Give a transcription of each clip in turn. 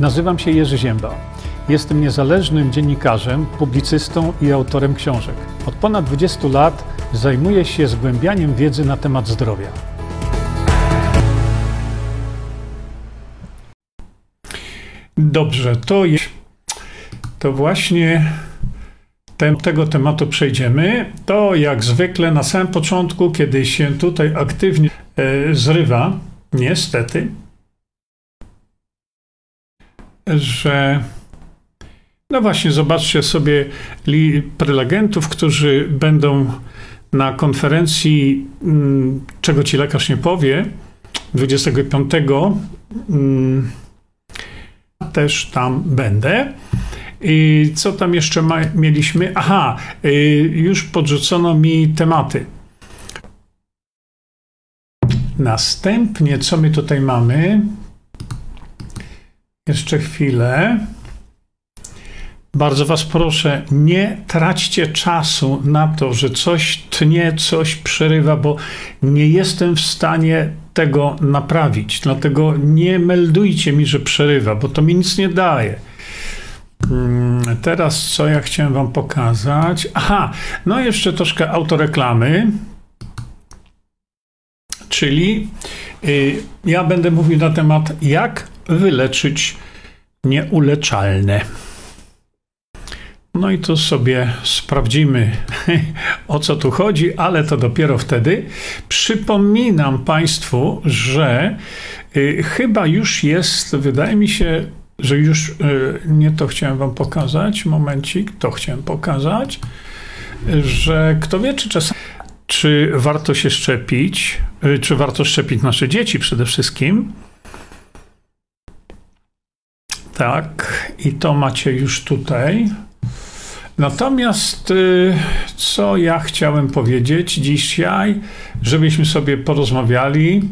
Nazywam się Jerzy Ziemba. Jestem niezależnym dziennikarzem, publicystą i autorem książek. Od ponad 20 lat zajmuję się zgłębianiem wiedzy na temat zdrowia. Dobrze, to. To właśnie ten, tego tematu przejdziemy. To jak zwykle na samym początku, kiedy się tutaj aktywnie e, zrywa, niestety, że no właśnie, zobaczcie sobie prelegentów, którzy będą na konferencji, mm, czego ci lekarz nie powie, 25. Mm, też tam będę. I co tam jeszcze mieliśmy? Aha, y, już podrzucono mi tematy. Następnie, co my tutaj mamy? Jeszcze chwilę. Bardzo Was proszę, nie traćcie czasu na to, że coś tnie, coś przerywa, bo nie jestem w stanie tego naprawić. Dlatego nie meldujcie mi, że przerywa, bo to mi nic nie daje. Mm, teraz co ja chciałem Wam pokazać? Aha, no jeszcze troszkę autoreklamy. Czyli y, ja będę mówił na temat, jak wyleczyć nieuleczalne. No i to sobie sprawdzimy, o co tu chodzi, ale to dopiero wtedy. Przypominam Państwu, że y, chyba już jest, wydaje mi się, że już y, nie to chciałem Wam pokazać, momencik, to chciałem pokazać, że kto wie, czy czasami, czy warto się szczepić, y, czy warto szczepić nasze dzieci przede wszystkim. Tak, i to macie już tutaj. Natomiast y, co ja chciałem powiedzieć dzisiaj, żebyśmy sobie porozmawiali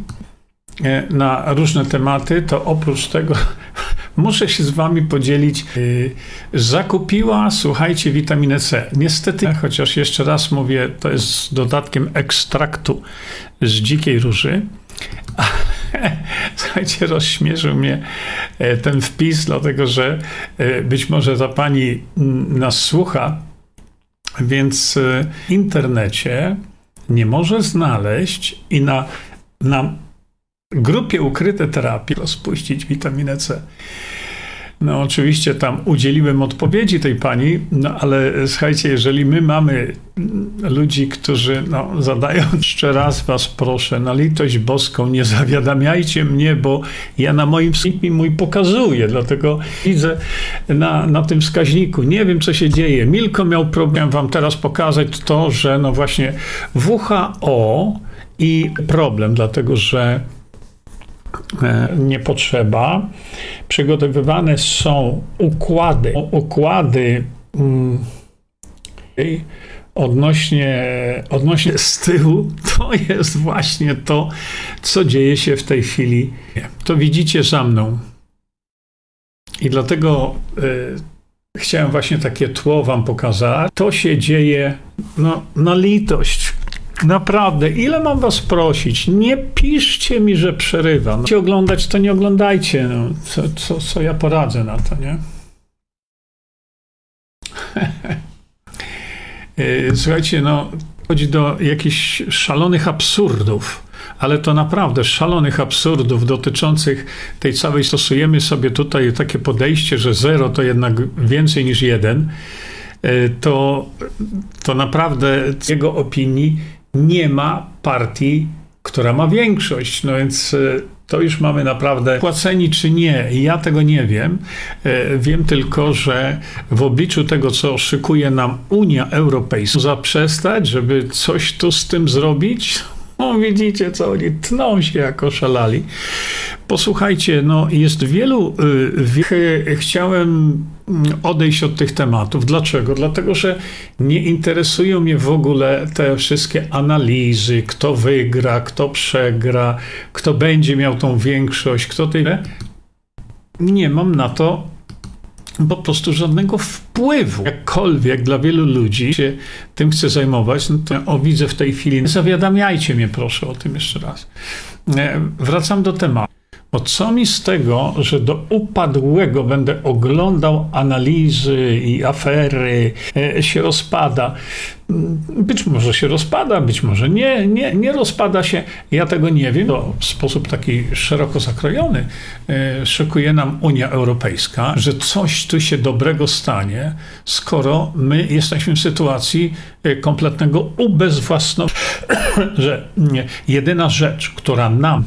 y, na różne tematy, to oprócz tego muszę się z wami podzielić. Y, zakupiła, słuchajcie, witaminę C. Niestety, chociaż jeszcze raz mówię, to jest dodatkiem ekstraktu z dzikiej róży. Słuchajcie, rozśmieszył mnie e, ten wpis, dlatego że e, być może ta pani nas słucha, więc e, w internecie nie może znaleźć i na, na grupie ukryte terapii rozpuścić witaminę C. No oczywiście tam udzieliłem odpowiedzi tej pani, no ale słuchajcie, jeżeli my mamy ludzi, którzy no, zadają jeszcze raz was proszę, na litość boską, nie zawiadamiajcie mnie, bo ja na moim wskaźniku mój pokazuję, dlatego widzę na, na tym wskaźniku, nie wiem co się dzieje. Milko miał problem wam teraz pokazać to, że no właśnie WHO i problem, dlatego że E, nie potrzeba. Przygotowywane są układy, układy mm, odnośnie, odnośnie z tyłu, to jest właśnie to, co dzieje się w tej chwili. To widzicie za mną. I dlatego y, chciałem właśnie takie tło wam pokazać. To się dzieje no, na litość. Naprawdę, ile mam was prosić? Nie piszcie mi, że przerywam. Chcecie oglądać, to nie oglądajcie. No, co, co, co ja poradzę na to, nie? E, słuchajcie, no, chodzi do jakichś szalonych absurdów, ale to naprawdę szalonych absurdów dotyczących tej całej. Stosujemy sobie tutaj takie podejście, że zero to jednak więcej niż jeden. E, to, to naprawdę jego opinii nie ma partii, która ma większość. No więc e, to już mamy naprawdę płaceni czy nie. Ja tego nie wiem. E, wiem tylko, że w obliczu tego, co szykuje nam Unia Europejska, zaprzestać, żeby coś tu z tym zrobić, no widzicie, co oni tną się jako szalali. Posłuchajcie, no jest wielu... Y, chciałem odejść od tych tematów. Dlaczego? Dlatego, że nie interesują mnie w ogóle te wszystkie analizy, kto wygra, kto przegra, kto będzie miał tą większość, kto tyle. Nie mam na to po prostu żadnego wpływu. Jakkolwiek dla wielu ludzi się tym chce zajmować, no to o widzę w tej chwili. Zawiadamiajcie mnie proszę o tym jeszcze raz. E, wracam do tematu. Bo co mi z tego, że do upadłego będę oglądał analizy i afery, e, się rozpada. Być może się rozpada, być może nie, nie, nie rozpada się. Ja tego nie wiem. To w sposób taki szeroko zakrojony e, szykuje nam Unia Europejska, że coś tu się dobrego stanie, skoro my jesteśmy w sytuacji e, kompletnego ubezwłasnowolnienia, że jedyna rzecz, która nam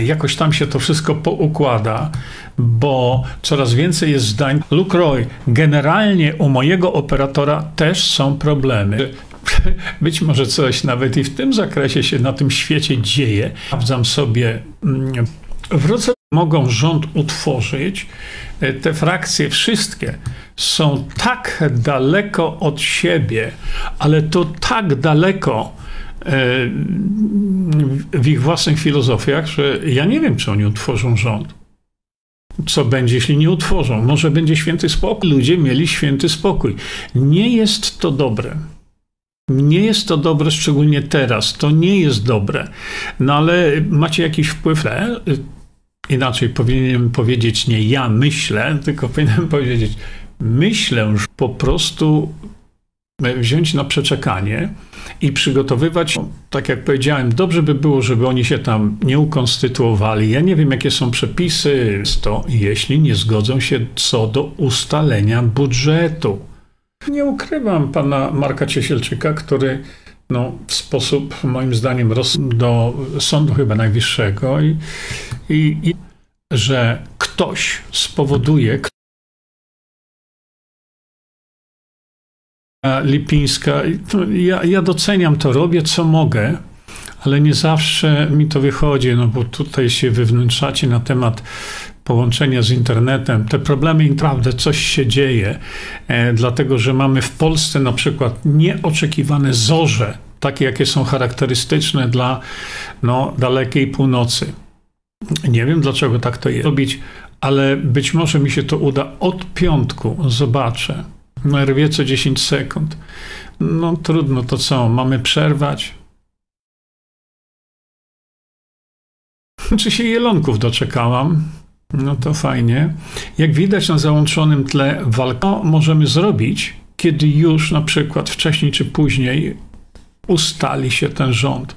jakoś tam się to wszystko poukłada, bo coraz więcej jest zdań. Luke Roy, generalnie u mojego operatora też są problemy. Być może coś nawet i w tym zakresie się na tym świecie dzieje. Sprawdzam sobie, mm, wrócę, mogą rząd utworzyć. E, te frakcje wszystkie są tak daleko od siebie, ale to tak daleko, E, w ich własnych filozofiach, że ja nie wiem, czy oni utworzą rząd. Co będzie, jeśli nie utworzą? Może będzie święty spokój. Ludzie mieli święty spokój. Nie jest to dobre. Nie jest to dobre, szczególnie teraz. To nie jest dobre. No ale macie jakiś wpływ. Inaczej powinienem powiedzieć nie ja myślę, tylko powinienem powiedzieć myślę, że po prostu wziąć na przeczekanie i przygotowywać, tak jak powiedziałem, dobrze by było, żeby oni się tam nie ukonstytuowali. Ja nie wiem, jakie są przepisy, to jeśli nie zgodzą się co do ustalenia budżetu. Nie ukrywam pana Marka Ciesielczyka, który no, w sposób, moim zdaniem, do Sądu chyba Najwyższego i, i, i że ktoś spowoduje, Lipińska. Ja, ja doceniam to, robię co mogę, ale nie zawsze mi to wychodzi, no bo tutaj się wywnętrzacie na temat połączenia z internetem. Te problemy naprawdę coś się dzieje, e, dlatego że mamy w Polsce na przykład nieoczekiwane zorze, takie jakie są charakterystyczne dla no, dalekiej północy. Nie wiem dlaczego tak to jest robić, ale być może mi się to uda od piątku, zobaczę. No, rwie co 10 sekund. No trudno, to co? Mamy przerwać? Czy się jelonków doczekałam? No to fajnie. Jak widać na załączonym tle walka możemy zrobić, kiedy już na przykład wcześniej czy później ustali się ten rząd.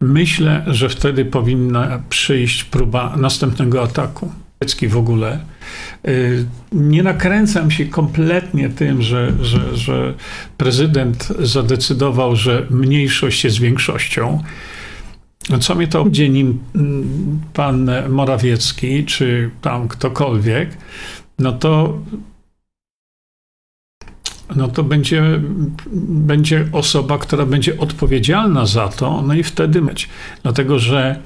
Myślę, że wtedy powinna przyjść próba następnego ataku w ogóle. Y, nie nakręcam się kompletnie tym, że, że, że prezydent zadecydował, że mniejszość jest większością. Co mnie to będzie nim mm, pan Morawiecki, czy tam ktokolwiek, no to no to będzie, będzie osoba, która będzie odpowiedzialna za to, no i wtedy mieć. Dlatego, że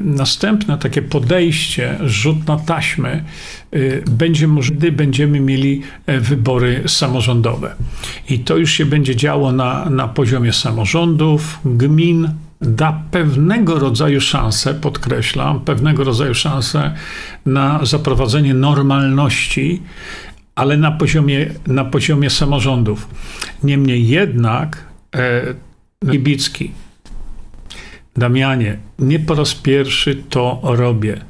następne takie podejście, rzut na taśmę, e, będzie możliwe, gdy będziemy mieli e, wybory samorządowe. I to już się będzie działo na, na poziomie samorządów, gmin, da pewnego rodzaju szansę, podkreślam, pewnego rodzaju szansę na zaprowadzenie normalności, ale na poziomie, na poziomie samorządów. Niemniej jednak e, Ibicki, Damianie, nie po raz pierwszy to robię.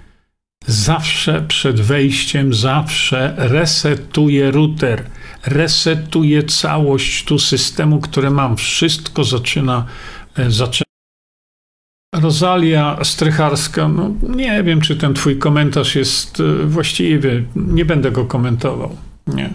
Zawsze przed wejściem, zawsze resetuję router, resetuję całość tu systemu, które mam. Wszystko zaczyna, e, zaczyna. Rozalia Strycharska, no nie wiem, czy ten twój komentarz jest e, właściwy. Nie będę go komentował. Nie.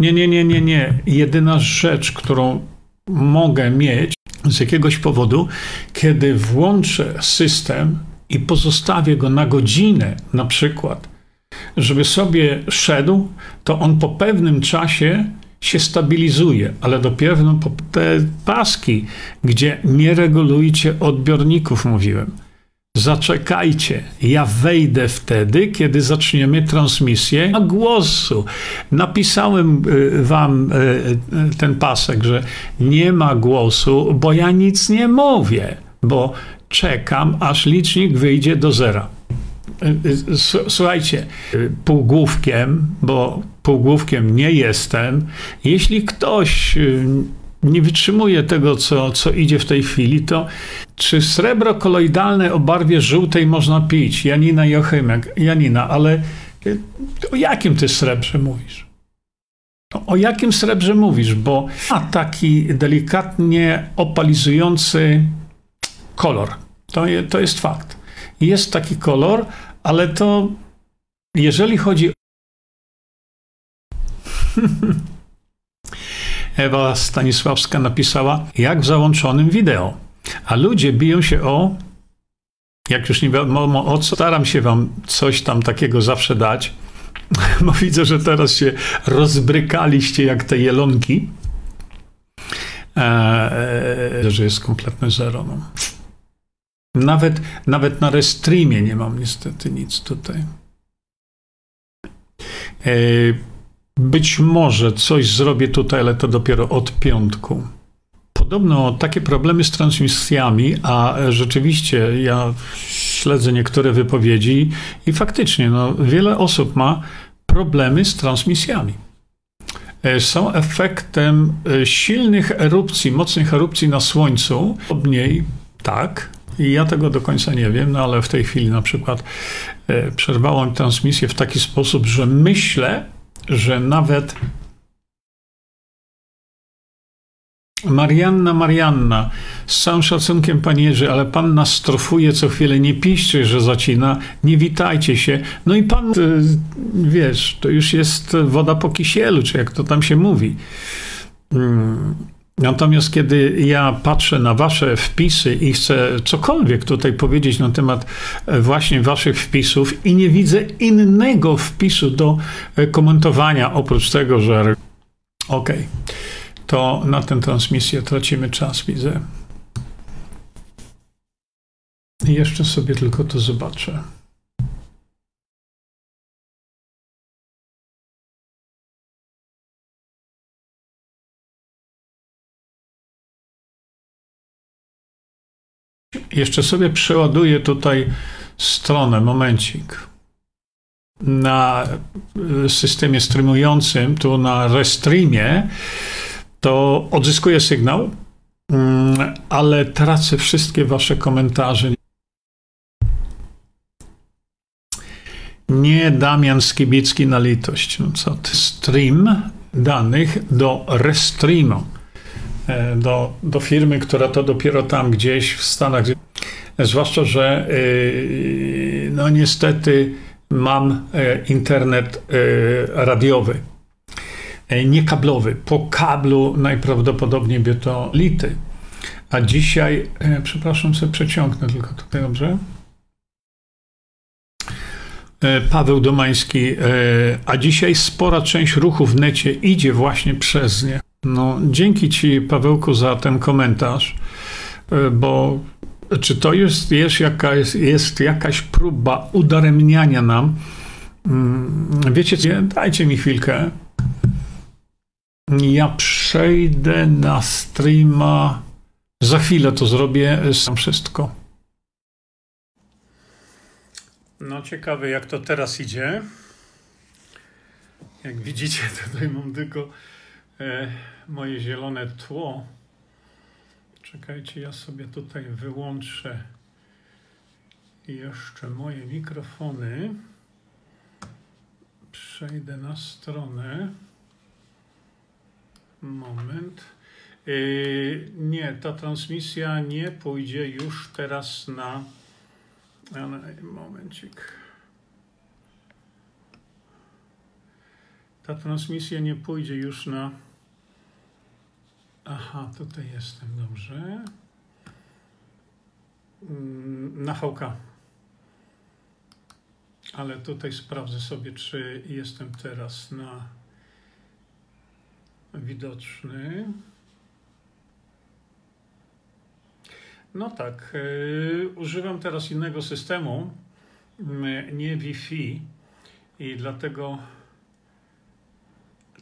Nie, nie, nie, nie, nie. Jedyna rzecz, którą mogę mieć, z jakiegoś powodu, kiedy włączę system i pozostawię go na godzinę, na przykład, żeby sobie szedł, to on po pewnym czasie się stabilizuje, ale dopiero po te paski, gdzie nie regulujcie odbiorników, mówiłem Zaczekajcie, ja wejdę wtedy, kiedy zaczniemy transmisję głosu. Napisałem y, wam y, y, ten pasek, że nie ma głosu, bo ja nic nie mówię, bo czekam, aż licznik wyjdzie do zera. Słuchajcie, półgłówkiem, bo półgłówkiem nie jestem, jeśli ktoś nie wytrzymuje tego, co, co idzie w tej chwili, to czy srebro koloidalne o barwie żółtej można pić? Janina Jochemek, Janina, ale y, o jakim ty srebrze mówisz? O jakim srebrze mówisz? Bo ma taki delikatnie opalizujący kolor. To, je, to jest fakt. Jest taki kolor, ale to jeżeli chodzi Ewa Stanisławska napisała, jak w załączonym wideo. A ludzie biją się o, jak już nie wiadomo o co, staram się wam coś tam takiego zawsze dać, bo widzę, że teraz się rozbrykaliście jak te jelonki, eee, że jest kompletne zero. No. Nawet, nawet na restreamie nie mam niestety nic tutaj. Eee, być może coś zrobię tutaj, ale to dopiero od piątku. Podobno takie problemy z transmisjami, a rzeczywiście ja śledzę niektóre wypowiedzi i faktycznie no, wiele osób ma problemy z transmisjami. E, są efektem e, silnych erupcji, mocnych erupcji na Słońcu. Od niej tak, i ja tego do końca nie wiem, no ale w tej chwili na przykład e, przerwałem transmisję w taki sposób, że myślę, że nawet Marianna, Marianna, z całym szacunkiem panie Jerzy, ale pan nas strofuje co chwilę, nie piszcie, że zacina, nie witajcie się. No i pan, wiesz, to już jest woda po kisielu, czy jak to tam się mówi. Natomiast kiedy ja patrzę na wasze wpisy i chcę cokolwiek tutaj powiedzieć na temat e, właśnie waszych wpisów i nie widzę innego wpisu do e, komentowania oprócz tego, że okej, okay, to na tę transmisję tracimy czas, widzę. Jeszcze sobie tylko to zobaczę. Jeszcze sobie przeładuję tutaj stronę, momencik. Na y, systemie streamującym, tu na Restreamie, to odzyskuję sygnał, mm, ale tracę wszystkie wasze komentarze. Nie Damian Skibicki na litość. No co ty? Stream danych do Restreamu. E, do, do firmy, która to dopiero tam gdzieś w Stanach, zwłaszcza, że e, no niestety mam e, internet radiowy, nie kablowy. Po kablu najprawdopodobniej by to lity. A dzisiaj, przepraszam, sobie przeciągnę tylko tutaj, dobrze? Paweł Domański, a dzisiaj spora część ruchu w necie idzie właśnie przez nie. No, dzięki Ci, Pawełku, za ten komentarz, e, bo czy to jest, jest, jakaś, jest jakaś próba udaremniania nam? Mm, wiecie co? Dajcie mi chwilkę. Ja przejdę na streama. Za chwilę to zrobię sam wszystko. No ciekawe jak to teraz idzie. Jak widzicie, tutaj mam tylko e, moje zielone tło. Czekajcie, ja sobie tutaj wyłączę jeszcze moje mikrofony. Przejdę na stronę. Moment. Yy, nie, ta transmisja nie pójdzie już teraz na. Momencik. Ta transmisja nie pójdzie już na Aha, tutaj jestem, dobrze. Mm, na VK. Ale tutaj sprawdzę sobie, czy jestem teraz na widoczny. No tak, yy, używam teraz innego systemu, mm, nie Wi-Fi i dlatego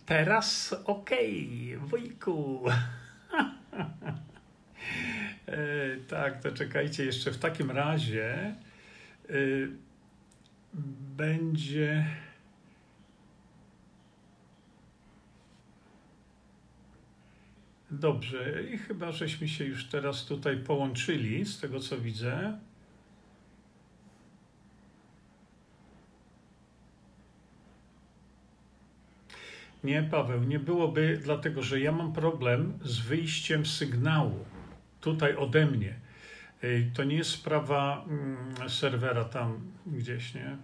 Teraz okej, okay, wujku. e, tak, to czekajcie jeszcze w takim razie e, będzie Dobrze, i chyba żeśmy się już teraz tutaj połączyli, z tego co widzę. Nie, Paweł, nie byłoby, dlatego że ja mam problem z wyjściem sygnału tutaj ode mnie. To nie jest sprawa mm, serwera tam gdzieś, nie?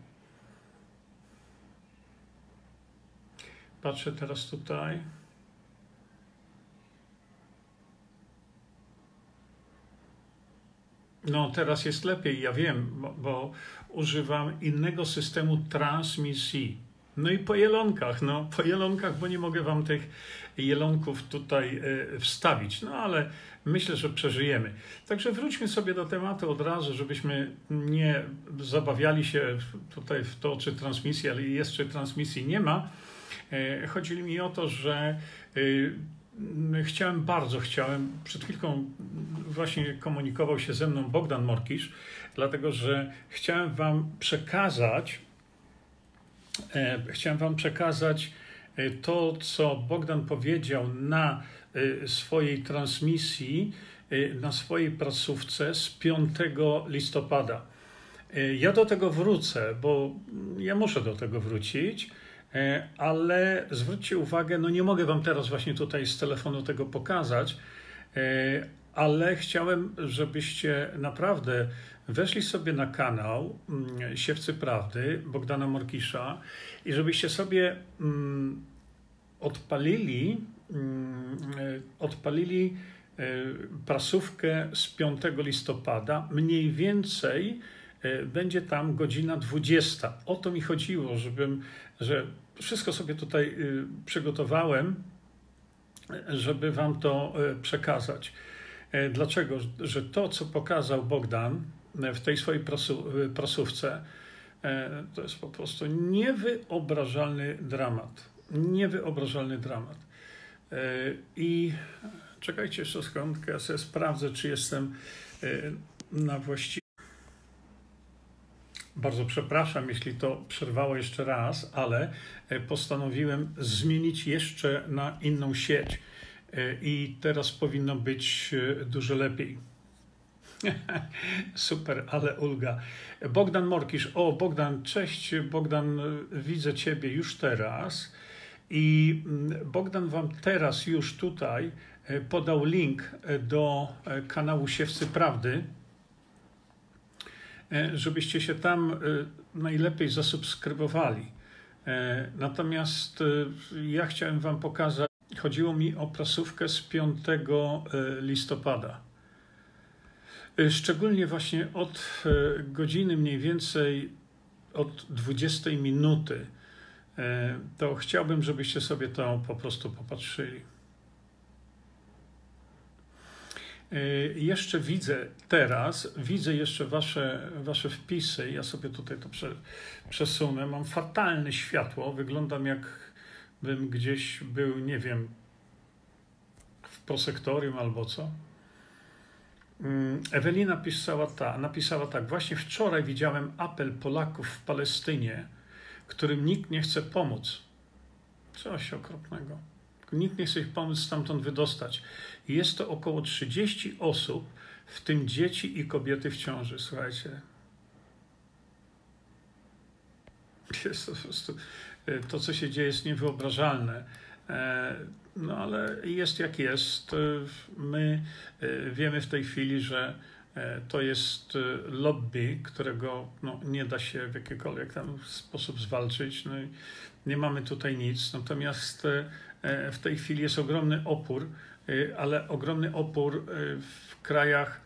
Patrzę teraz tutaj. No, teraz jest lepiej, ja wiem, bo, bo, używam innego systemu transmisji. No i po jelonkach, no po jelonkach, bo nie mogę wam tych jelonków tutaj y, wstawić, no ale myślę, że przeżyjemy. Także wróćmy sobie do tematu od razu, żebyśmy nie zabawiali się tutaj w to, czy transmisji, ale jeszcze transmisji nie ma. Y, chodzi mi o to, że y, chciałem, bardzo chciałem, przed chwilką właśnie komunikował się ze mną Bogdan Morkisz, dlatego że chciałem Wam przekazać, e, chciałem Wam przekazać e, to, co Bogdan powiedział na e, swojej transmisji, na swojej prasówce z 5 listopada. Ja do tego wrócę, bo ja muszę do tego wrócić. E, ale zwróćcie uwagę, no nie mogę Wam teraz właśnie tutaj z telefonu tego pokazać, e, ale chciałem, żebyście naprawdę weszli sobie na kanał mm, Siewcy Prawdy Bogdana Morkisza i żebyście sobie mm, odpalili, mm, e, odpalili prasówkę z 5 listopada, mniej więcej E, będzie tam godzina 20. O to mi chodziło, żebym, że wszystko sobie tutaj y, przygotowałem, żeby Wam to e, przekazać. E, dlaczego? Że to, co pokazał Bogdan w tej swojej prasówce, to jest po prostu niewyobrażalny dramat. Niewyobrażalny dramat. I czekajcie jeszcze sekundkę, ja sobie sprawdzę, czy jestem na właściwym. Bardzo przepraszam, jeśli to przerwało jeszcze raz, ale e, postanowiłem zmienić jeszcze na inną sieć e, i teraz powinno być e, dużo lepiej. Super, ale ulga. Bogdan Morkisz. O, Bogdan, cześć. Bogdan, widzę Ciebie już teraz. I mm, Bogdan Wam teraz już tutaj podał link do kanału Siewcy Prawdy E, żebyście się tam e, najlepiej zasubskrybowali. E, natomiast ja chciałem Wam pokazać, chodziło mi o prasówkę z 5 listopada. Szczególnie właśnie od godziny mniej więcej od 20 minuty, to chciałbym, żebyście sobie to po prostu popatrzyli. Y, jeszcze widzę teraz, widzę jeszcze wasze, wasze wpisy. Ja sobie tutaj to prze, przesunę. Mam fatalne światło. Wyglądam jakbym gdzieś był, nie wiem, w prosektorium albo co. Mm, Ewelina pisała, ta, napisała tak. Właśnie wczoraj widziałem apel Polaków w Palestynie, którym nikt nie chce pomóc. Coś okropnego. Nikt nie chce ich pomóc stamtąd wydostać. Jest to około 30 osób, w tym dzieci i kobiety w ciąży. Słuchajcie. Jest to, po prostu, e, to, co się dzieje, jest niewyobrażalne. E, no ale jest jak jest. E, my wiemy w tej chwili, że to jest lobby, którego no, nie da się w jakikolwiek tam sposób zwalczyć. No nie mamy tutaj nic. Natomiast w tej chwili jest ogromny opór ale ogromny opór w krajach,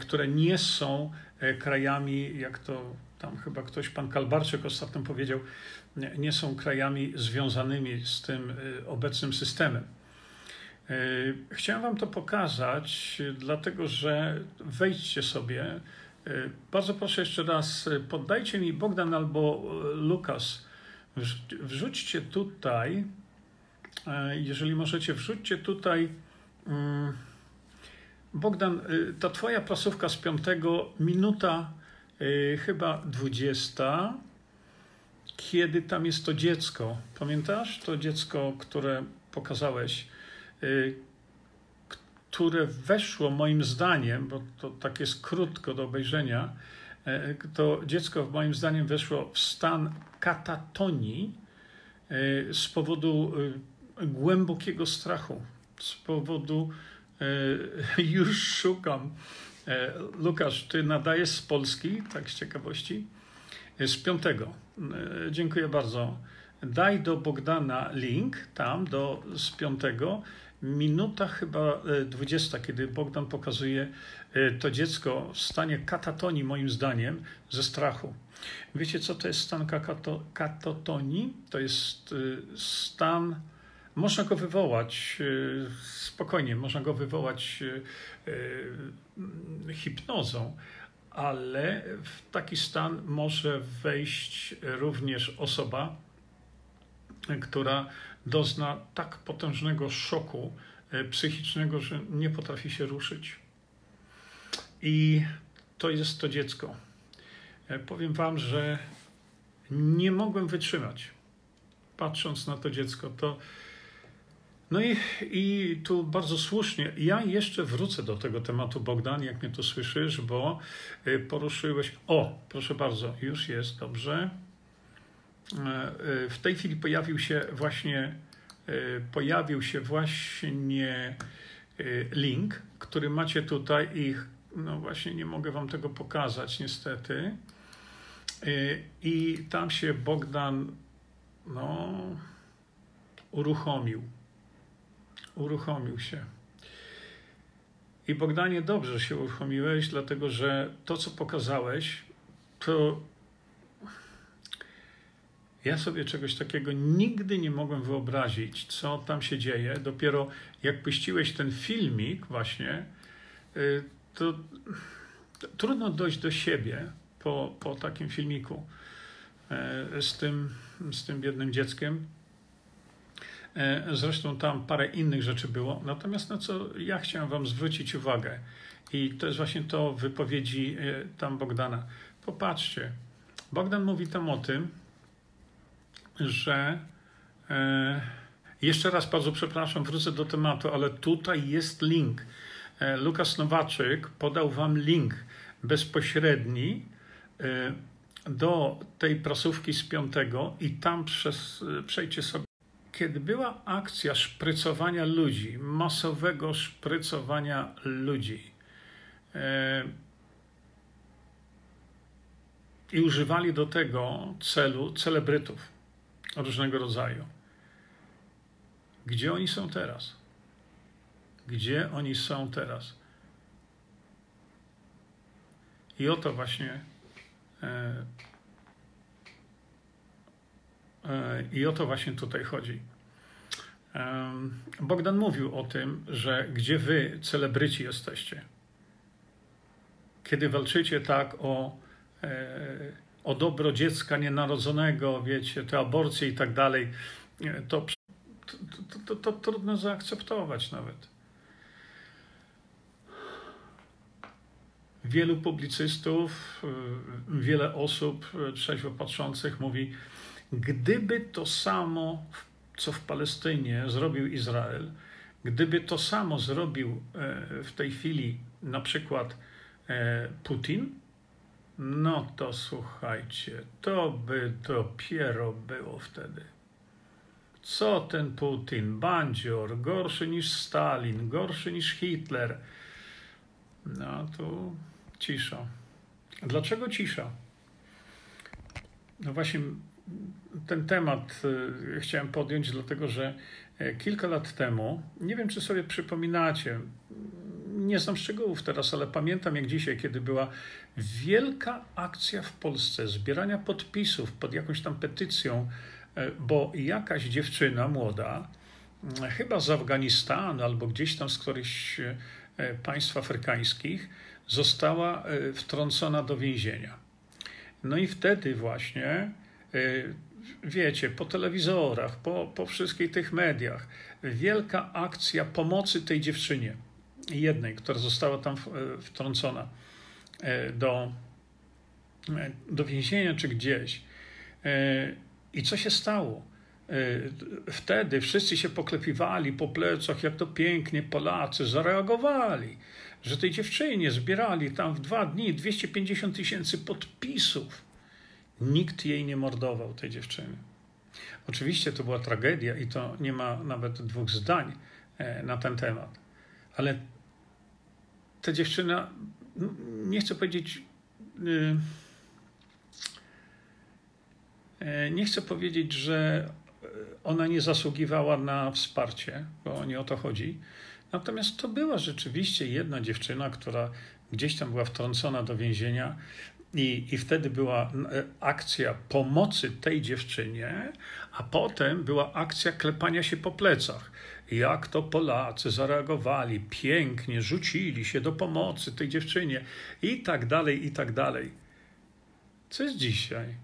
które nie są krajami, jak to tam chyba ktoś, pan Kalbarczyk ostatnio powiedział, nie są krajami związanymi z tym obecnym systemem. Chciałem Wam to pokazać, dlatego że wejdźcie sobie. Bardzo proszę jeszcze raz, poddajcie mi Bogdan albo Lukas. Wrzućcie tutaj, jeżeli możecie, wrzućcie tutaj Mm. Bogdan, y, ta twoja prasówka z piątego, minuta y, chyba dwudziesta, kiedy tam jest to dziecko. Pamiętasz to dziecko, które pokazałeś? Y, które weszło moim zdaniem, bo to tak jest krótko do obejrzenia, e, to dziecko moim zdaniem weszło w stan katatonii e, z powodu e, głębokiego strachu, z powodu już szukam. Lukasz, ty nadajesz z Polski, tak z ciekawości? Z piątego. Dziękuję bardzo. Daj do Bogdana link tam do, z piątego minuta chyba 20, e, kiedy Bogdan pokazuje e, to dziecko w stanie katatonii, moim zdaniem, ze strachu. Wiecie, co to jest stan katato, katatonii? To jest e, stan, można go wywołać spokojnie, można go wywołać hipnozą, ale w taki stan może wejść również osoba, która dozna tak potężnego szoku psychicznego, że nie potrafi się ruszyć. I to jest to dziecko. E, powiem Wam, że nie mogłem wytrzymać, patrząc na to dziecko. To no i, i tu bardzo słusznie, ja jeszcze wrócę do tego tematu, Bogdan, jak mnie tu słyszysz, bo e, poruszyłeś. O, proszę bardzo, już jest dobrze. W tej chwili pojawił się właśnie pojawił się właśnie link, który macie tutaj i no właśnie nie mogę wam tego pokazać niestety. I tam się Bogdan no, uruchomił. Uruchomił się. I Bogdanie, dobrze się uruchomiłeś, dlatego że to, co pokazałeś, to ja sobie czegoś takiego nigdy nie mogłem wyobrazić, co tam się dzieje. Dopiero jak puściłeś ten filmik, właśnie, y, to, trudno dojść do siebie po, po takim filmiku e, z tym, z tym biednym dzieckiem. E, zresztą tam parę innych rzeczy było. Natomiast na co ja chciałem Wam zwrócić uwagę, i to jest właśnie to wypowiedzi e, tam Bogdana. Popatrzcie, Bogdan mówi tam o tym, że e, jeszcze raz bardzo przepraszam, wrócę do tematu, ale tutaj jest link. E, Lukas Nowaczyk podał wam link bezpośredni do tej prasówki z piątego i tam przez, przejdźcie sobie. Kiedy była akcja szprycowania ludzi, masowego szprycowania ludzi, i używali do tego celu celebrytów różnego rodzaju. Gdzie oni są teraz? Gdzie oni są teraz? I o to właśnie e, e, i o to właśnie tutaj chodzi. E, Bogdan mówił o tym, że gdzie wy, celebryci, jesteście, kiedy walczycie tak o e, o dobro dziecka nienarodzonego, wiecie, te aborcje i tak dalej, to, to, to, to trudno zaakceptować nawet. Wielu publicystów, y, wiele osób trzeźwo patrzących mówi, gdyby to samo, co w Palestynie zrobił Izrael, gdyby to samo zrobił e, w tej chwili na przykład e, Putin, no to słuchajcie, to by dopiero było wtedy. Co ten Putin, bandzior, gorszy niż Stalin, gorszy niż Hitler. No tu cisza. Dlaczego cisza? No właśnie ten temat y, chciałem podjąć, dlatego że e, kilka lat temu, nie wiem czy sobie przypominacie, nie znam szczegółów teraz, ale pamiętam jak dzisiaj, kiedy była wielka akcja w Polsce zbierania podpisów pod jakąś tam petycją, e, bo jakaś dziewczyna młoda, mm, chyba z Afganistanu albo gdzieś tam z którychś e, państw afrykańskich, została wtrącona do więzienia. No i wtedy właśnie, wiecie, po telewizorach, po, po wszystkich tych mediach, wielka akcja pomocy tej dziewczynie jednej, która została tam e, wtrącona e, do, do więzienia czy gdzieś. I co się stało? wtedy wszyscy się poklepiwali po plecach, jak to pięknie Polacy zareagowali, że tej dziewczynie zbierali tam w dwa dni 250 tysięcy podpisów. Nikt jej nie mordował, tej dziewczyny. Oczywiście to była tragedia i to nie ma nawet dwóch zdań e, na ten temat. Ale ta dziewczyna, nie chcę powiedzieć, y, e, nie chcę powiedzieć, że ona nie zasługiwała na wsparcie, bo nie o to chodzi. Natomiast to była rzeczywiście jedna dziewczyna, która gdzieś tam była wtrącona do więzienia, i, I wtedy była e, akcja pomocy tej dziewczynie, a potem była akcja klepania się po plecach. Jak to Polacy zareagowali, pięknie, rzucili się do pomocy tej dziewczynie i tak dalej, i tak dalej. Co jest dzisiaj?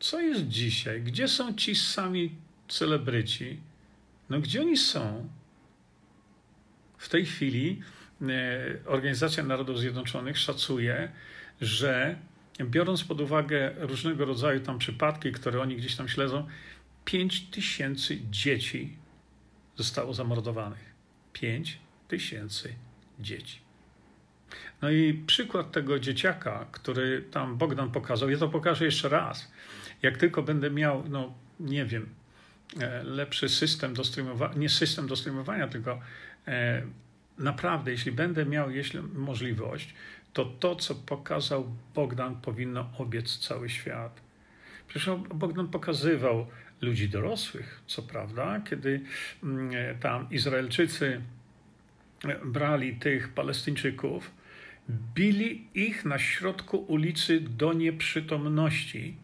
Co jest dzisiaj? Gdzie są ci sami celebryci? No gdzie oni są? W tej chwili e, Organizacja Narodów Zjednoczonych szacuje, że biorąc pod uwagę różnego rodzaju tam przypadki, które oni gdzieś tam śledzą, 5 tysięcy dzieci zostało zamordowanych. 5 tysięcy dzieci. No i przykład tego dzieciaka, który tam Bogdan pokazał, ja to pokażę jeszcze raz. Jak tylko będę miał, no nie wiem, e, lepszy system do streamowania, nie system do streamowania, tylko e, naprawdę, jeśli będę miał jeśli możliwość, to to, co pokazał Bogdan, powinno obiec cały świat. Przecież Bogdan pokazywał ludzi dorosłych, co prawda, kiedy mm, tam Izraelczycy brali tych Palestyńczyków, bili ich na środku ulicy do nieprzytomności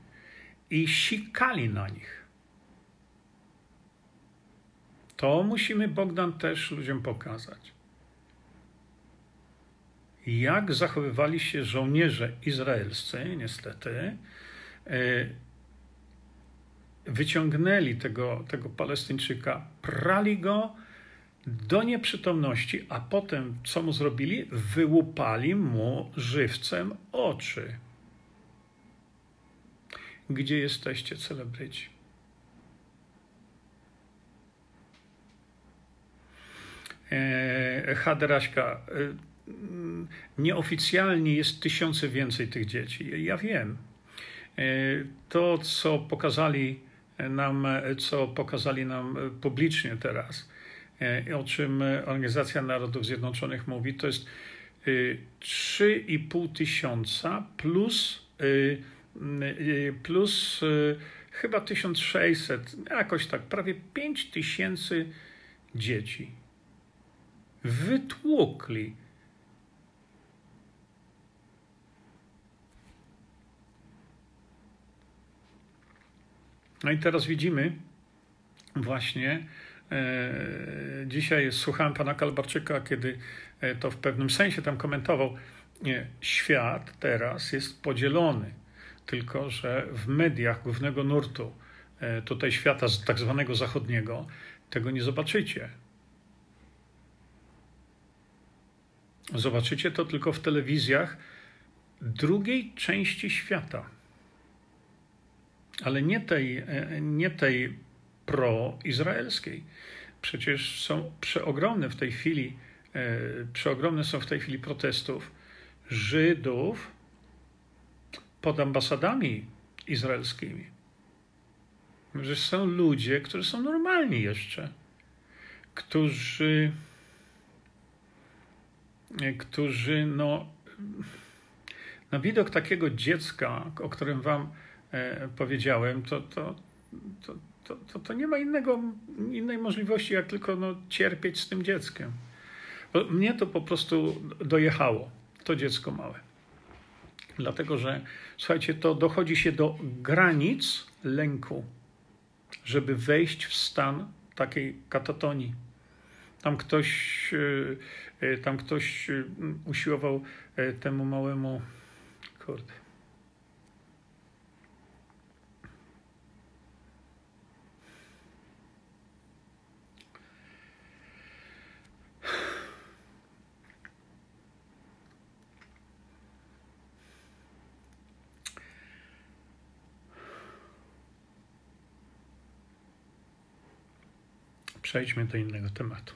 i sikali na nich. To musimy Bogdan też ludziom pokazać jak zachowywali się żołnierze izraelscy, niestety, e, wyciągnęli tego, tego Palestyńczyka, prali go do nieprzytomności, a potem co mu zrobili? Wyłupali mu żywcem oczy. Gdzie jesteście, celebryci? E, Haderaśka, e, nieoficjalnie jest tysiące więcej tych dzieci. Ja wiem. E, to, co pokazali nam, co pokazali nam publicznie teraz, e, o czym Organizacja Narodów Zjednoczonych mówi, to jest 3,5 e, tysiąca plus, plus chyba 1600, jakoś tak, prawie 5 tysięcy dzieci. Wytłukli No i teraz widzimy właśnie, e, dzisiaj słuchałem pana Kalbarczyka, kiedy e, to w pewnym sensie tam komentował, nie, świat teraz jest podzielony, tylko że w mediach głównego nurtu, e, tutaj świata tak zwanego zachodniego, tego nie zobaczycie. Zobaczycie to tylko w telewizjach drugiej części świata ale nie tej, e, nie tej pro-izraelskiej. Przecież są przeogromne w tej chwili, e, przeogromne są w tej chwili protestów Żydów pod ambasadami izraelskimi. Że są ludzie, którzy są normalni jeszcze, którzy, e, którzy no, na widok takiego dziecka, o którym wam powiedziałem, to, to, to, to, to, nie ma innego, innej możliwości, jak tylko no, cierpieć z tym dzieckiem. Mnie to po prostu dojechało, to dziecko małe. Dlatego, że słuchajcie, to dochodzi się do granic lęku, żeby wejść w stan takiej katatonii. Tam ktoś, e, e, tam ktoś usiłował temu małemu, kurde, Przejdźmy do innego tematu.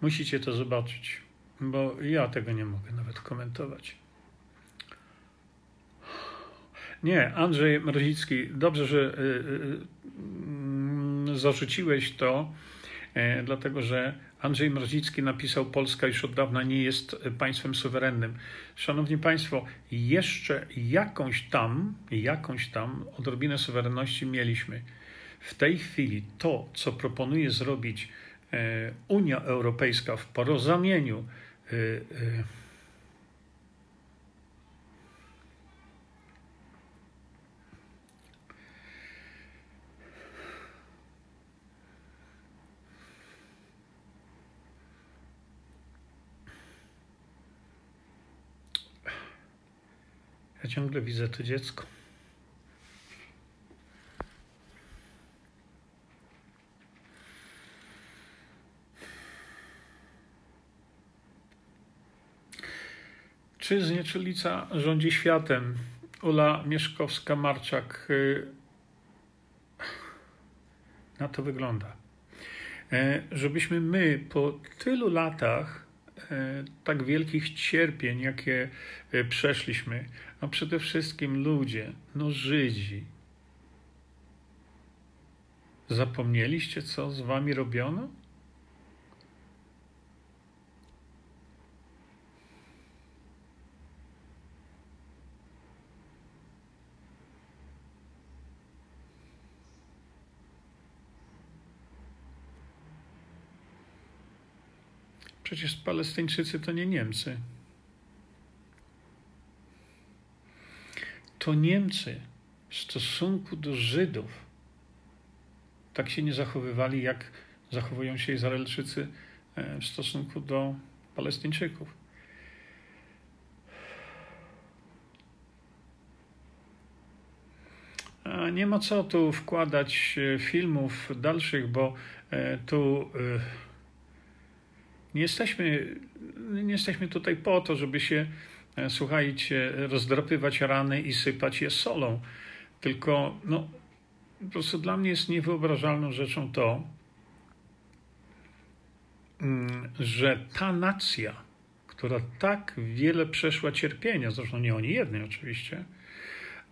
Musicie to zobaczyć, bo ja tego nie mogę nawet komentować. Nie, Andrzej Mrozicki, dobrze, że y, y, y, zarzuciłeś to, dlatego że Andrzej Mrozicki napisał: Polska już od dawna nie jest państwem suwerennym. Szanowni Państwo, jeszcze jakąś tam, jakąś tam odrobinę suwerenności mieliśmy. W tej chwili to, co proponuje zrobić e, Unia Europejska w porozumieniu, Ciągle widzę to dziecko. Czy znieczulica rządzi światem? Ula Mieszkowska-Marczak. Y, na to wygląda. E, żebyśmy my po tylu latach tak wielkich cierpień, jakie e, przeszliśmy, no przede wszystkim ludzie, no Żydzi. Zapomnieliście, co z wami robiono? Przecież Palestyńczycy to nie Niemcy. to Niemcy w stosunku do Żydów tak się nie zachowywali, jak zachowują się Izraelczycy e, w stosunku do Palestyńczyków. Nie ma co tu wkładać e, filmów dalszych, bo e, tu nie jesteśmy, nie jesteśmy tutaj po to, żeby się E, słuchajcie, rozdrapywać rany i sypać je solą. Tylko, no, po prostu dla mnie jest niewyobrażalną rzeczą to, mm, że ta nacja, która tak wiele przeszła cierpienia, zresztą nie oni jedni oczywiście,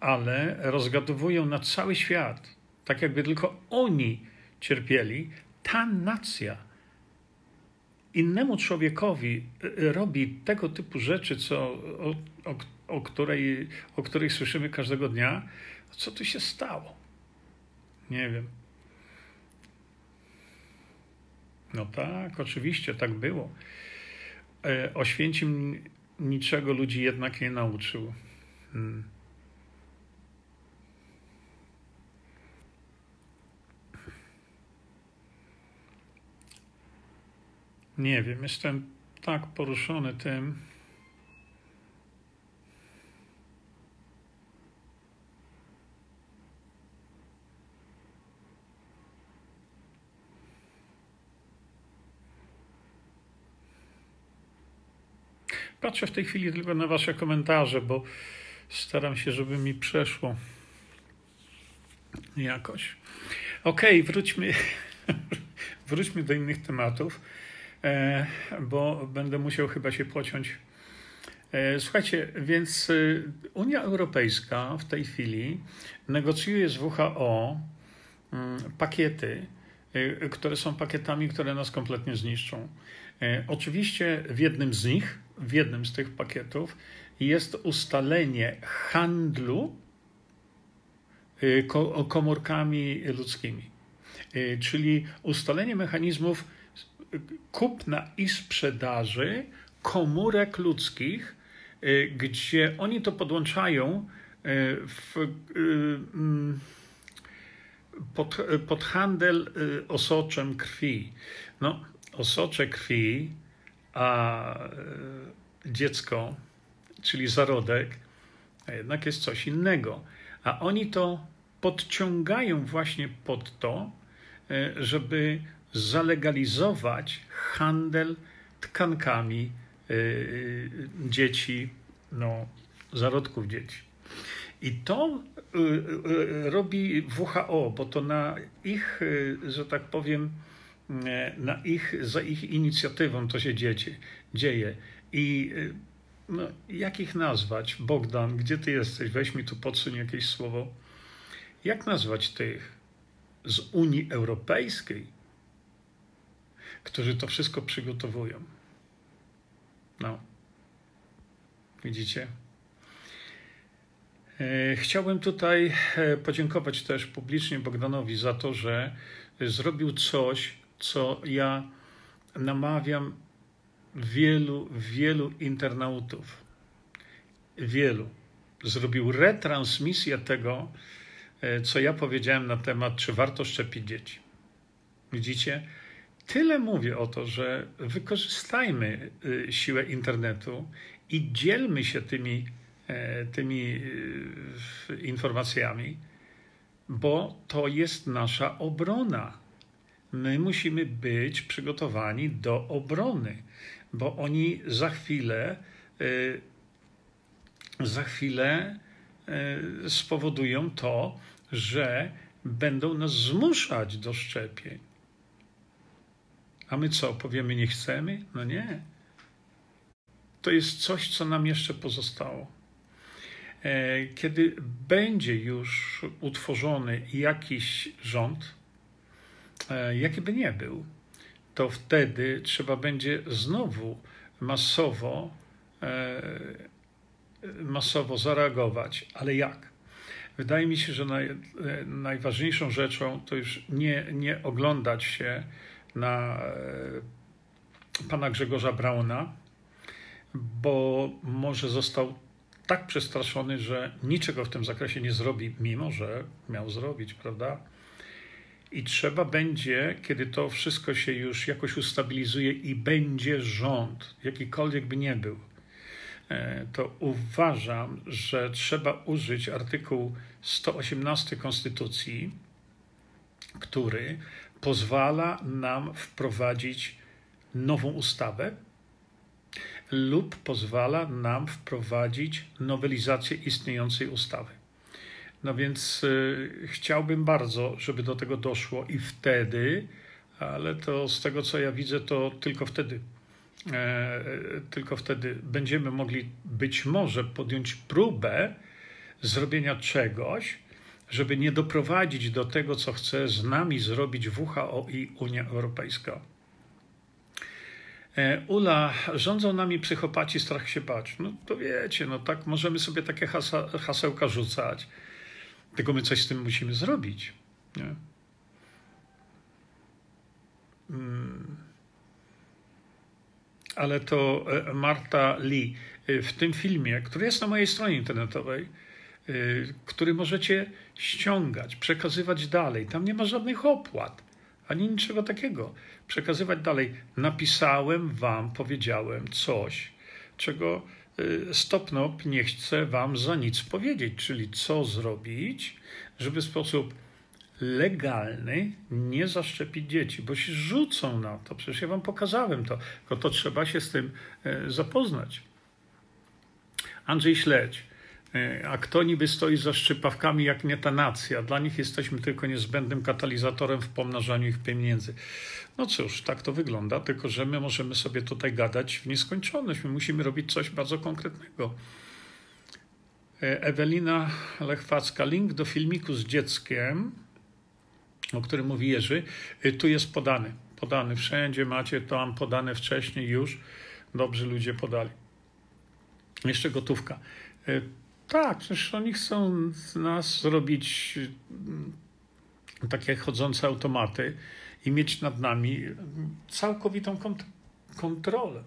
ale rozgadowują na cały świat, tak jakby tylko oni cierpieli, ta nacja innemu człowiekowi y, robi tego typu rzeczy, co, o, o, o, której, o której słyszymy każdego dnia, co tu się stało? Nie wiem. No tak, oczywiście, tak było. E, Oświęcim niczego ludzi jednak nie nauczył. Hmm. Nie wiem, jestem tak poruszony tym. Patrzę w tej chwili tylko na Wasze komentarze, bo staram się, żeby mi przeszło jakoś. Okej, okay, wróćmy, wróćmy do innych tematów. E, bo będę musiał chyba się pociąć. E, słuchajcie, więc e, Unia Europejska w tej chwili negocjuje z WHO mm, pakiety, które są pakietami, które nas kompletnie zniszczą. Oczywiście w jednym z nich, w jednym z tych pakietów jest ustalenie handlu komórkami ludzkimi, czyli ustalenie mechanizmów kupna i sprzedaży komórek ludzkich, y, gdzie oni to podłączają y, w, y, mm, pod, pod handel osoczem krwi. No, osocze krwi, a dziecko, czyli zarodek, jednak jest coś innego. A oni to podciągają właśnie pod to, żeby zalegalizować handel tkankami y, y, dzieci no, zarodków dzieci. I to y, robi WHO, bo to na ich, że tak powiem, na ich, za ich inicjatywą to się dzieje. dzieje. I no, jak ich nazwać? Bogdan, gdzie ty jesteś? Weź mi tu podsuń jakieś słowo. Jak nazwać tych z Unii Europejskiej, którzy to wszystko przygotowują? No. Widzicie? E, chciałbym tutaj e, podziękować też publicznie Bogdanowi za to, że zrobił coś, co ja namawiam wielu, wielu internautów. Wielu. Zrobił retransmisję tego, e, co ja powiedziałem na temat, czy warto szczepić dzieci. Widzicie? Tyle mówię o to, że wykorzystajmy siłę internetu i dzielmy się tymi E, tymi e, informacjami, bo to jest nasza obrona. My musimy być przygotowani do obrony, bo oni za chwilę, e, za chwilę spowodują to, że będą nas zmuszać do szczepień. A my co, powiemy nie chcemy? No nie. To jest coś, co nam jeszcze pozostało. E, kiedy będzie już utworzony jakiś rząd, e, jaki by nie był, to wtedy trzeba będzie znowu masowo, e, masowo zareagować. Ale jak? Wydaje mi się, że naj, najważniejszą rzeczą to już nie, nie oglądać się na pana Grzegorza Brauna, bo może został tak przestraszony, że niczego w tym zakresie nie zrobi, mimo że miał zrobić, prawda? I trzeba będzie, kiedy to wszystko się już jakoś ustabilizuje i będzie rząd, jakikolwiek by nie był, e, to uważam, że trzeba użyć artykułu 118 Konstytucji, który pozwala nam wprowadzić nową ustawę, lub pozwala nam wprowadzić nowelizację istniejącej ustawy. No więc y, chciałbym bardzo, żeby do tego doszło i wtedy, ale to z tego co ja widzę, to tylko wtedy, e, tylko wtedy będziemy mogli być może podjąć próbę zrobienia czegoś, żeby nie doprowadzić do tego, co chce z nami zrobić WHO i Unia Europejska. E, Ula, rządzą nami psychopaci, strach się bać. No to wiecie, no tak możemy sobie takie hasa, hasełka rzucać, tylko my coś z tym musimy zrobić. Nie? Hmm. Ale to e, Marta Lee e, w tym filmie, który jest na mojej stronie internetowej, który możecie ściągać, przekazywać dalej. Tam nie ma żadnych opłat ani niczego takiego. Przekazywać dalej. Napisałem wam, powiedziałem coś, czego y, Stopnop nie chce wam za nic powiedzieć, czyli co zrobić, żeby w sposób legalny nie zaszczepić dzieci, bo się rzucą na to. Przecież ja wam pokazałem to, tylko to trzeba się z tym y, zapoznać. Andrzej Śledź. E, a kto niby stoi za szczypawkami, jak nie ta nacja? Dla nich jesteśmy tylko niezbędnym katalizatorem w pomnażaniu ich pieniędzy. No cóż, tak to wygląda, tylko że my możemy sobie tutaj gadać w nieskończoność. My musimy robić coś bardzo konkretnego. E, Ewelina Lechwacka, link do filmiku z dzieckiem, o którym mówi Jerzy, e, tu jest podany. Podany wszędzie macie tam podane wcześniej już. Dobrzy ludzie podali. Jeszcze gotówka. Tak, przecież oni chcą z nas zrobić mm, takie chodzące automaty i mieć nad nami całkowitą kont kontrolę.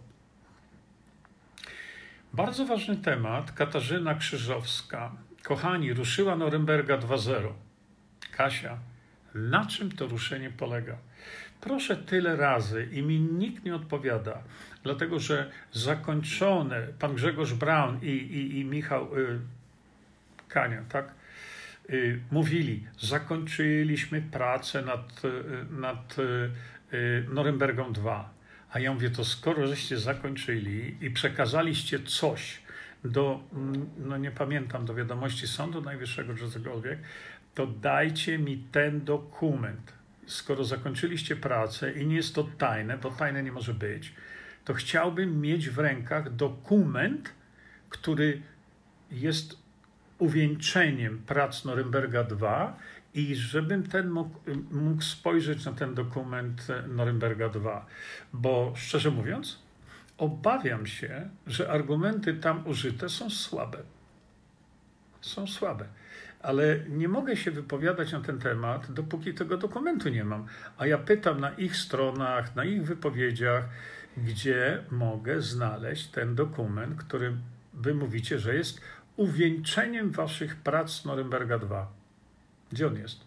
Bardzo ważny temat. Katarzyna Krzyżowska. Kochani, ruszyła Norymberga 2.0. Kasia, na czym to ruszenie polega? Proszę tyle razy i mi nikt nie odpowiada, dlatego że zakończone, pan Grzegorz Braun i, i, i Michał y, Kania, tak? Y, mówili, zakończyliśmy pracę nad, y, nad y, Norymbergą 2. A ja mówię, to skoro żeście zakończyli i przekazaliście coś do, no nie pamiętam, do wiadomości Sądu Najwyższego czy cokolwiek, to dajcie mi ten dokument. Skoro zakończyliście pracę i nie jest to tajne, bo tajne nie może być, to chciałbym mieć w rękach dokument, który jest uwieńczeniem prac Norymberga II i żebym ten mógł, mógł spojrzeć na ten dokument Norymberga II. Bo szczerze mówiąc, obawiam się, że argumenty tam użyte są słabe. Są słabe. Ale nie mogę się wypowiadać na ten temat, dopóki tego dokumentu nie mam. A ja pytam na ich stronach, na ich wypowiedziach, gdzie mogę znaleźć ten dokument, który wy mówicie, że jest uwieńczeniem waszych prac Norymberga II. Gdzie on jest?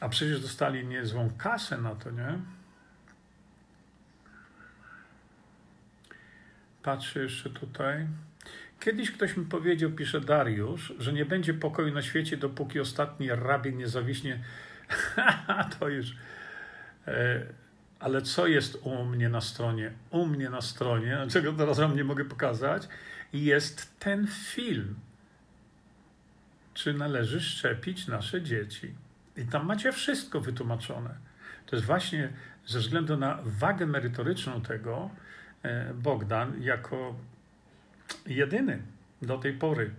A przecież dostali niezłą kasę na to, nie? Patrzę jeszcze tutaj. Kiedyś ktoś mi powiedział, pisze Dariusz, że nie będzie pokoju na świecie, dopóki ostatni rabin nie zawiśnie. to już. E, ale co jest u mnie na stronie? U mnie na stronie, czego teraz wam nie mogę pokazać, jest ten film. Czy należy szczepić nasze dzieci? I tam macie wszystko wytłumaczone. To jest właśnie ze względu na wagę merytoryczną tego, e, Bogdan jako jedyny do tej pory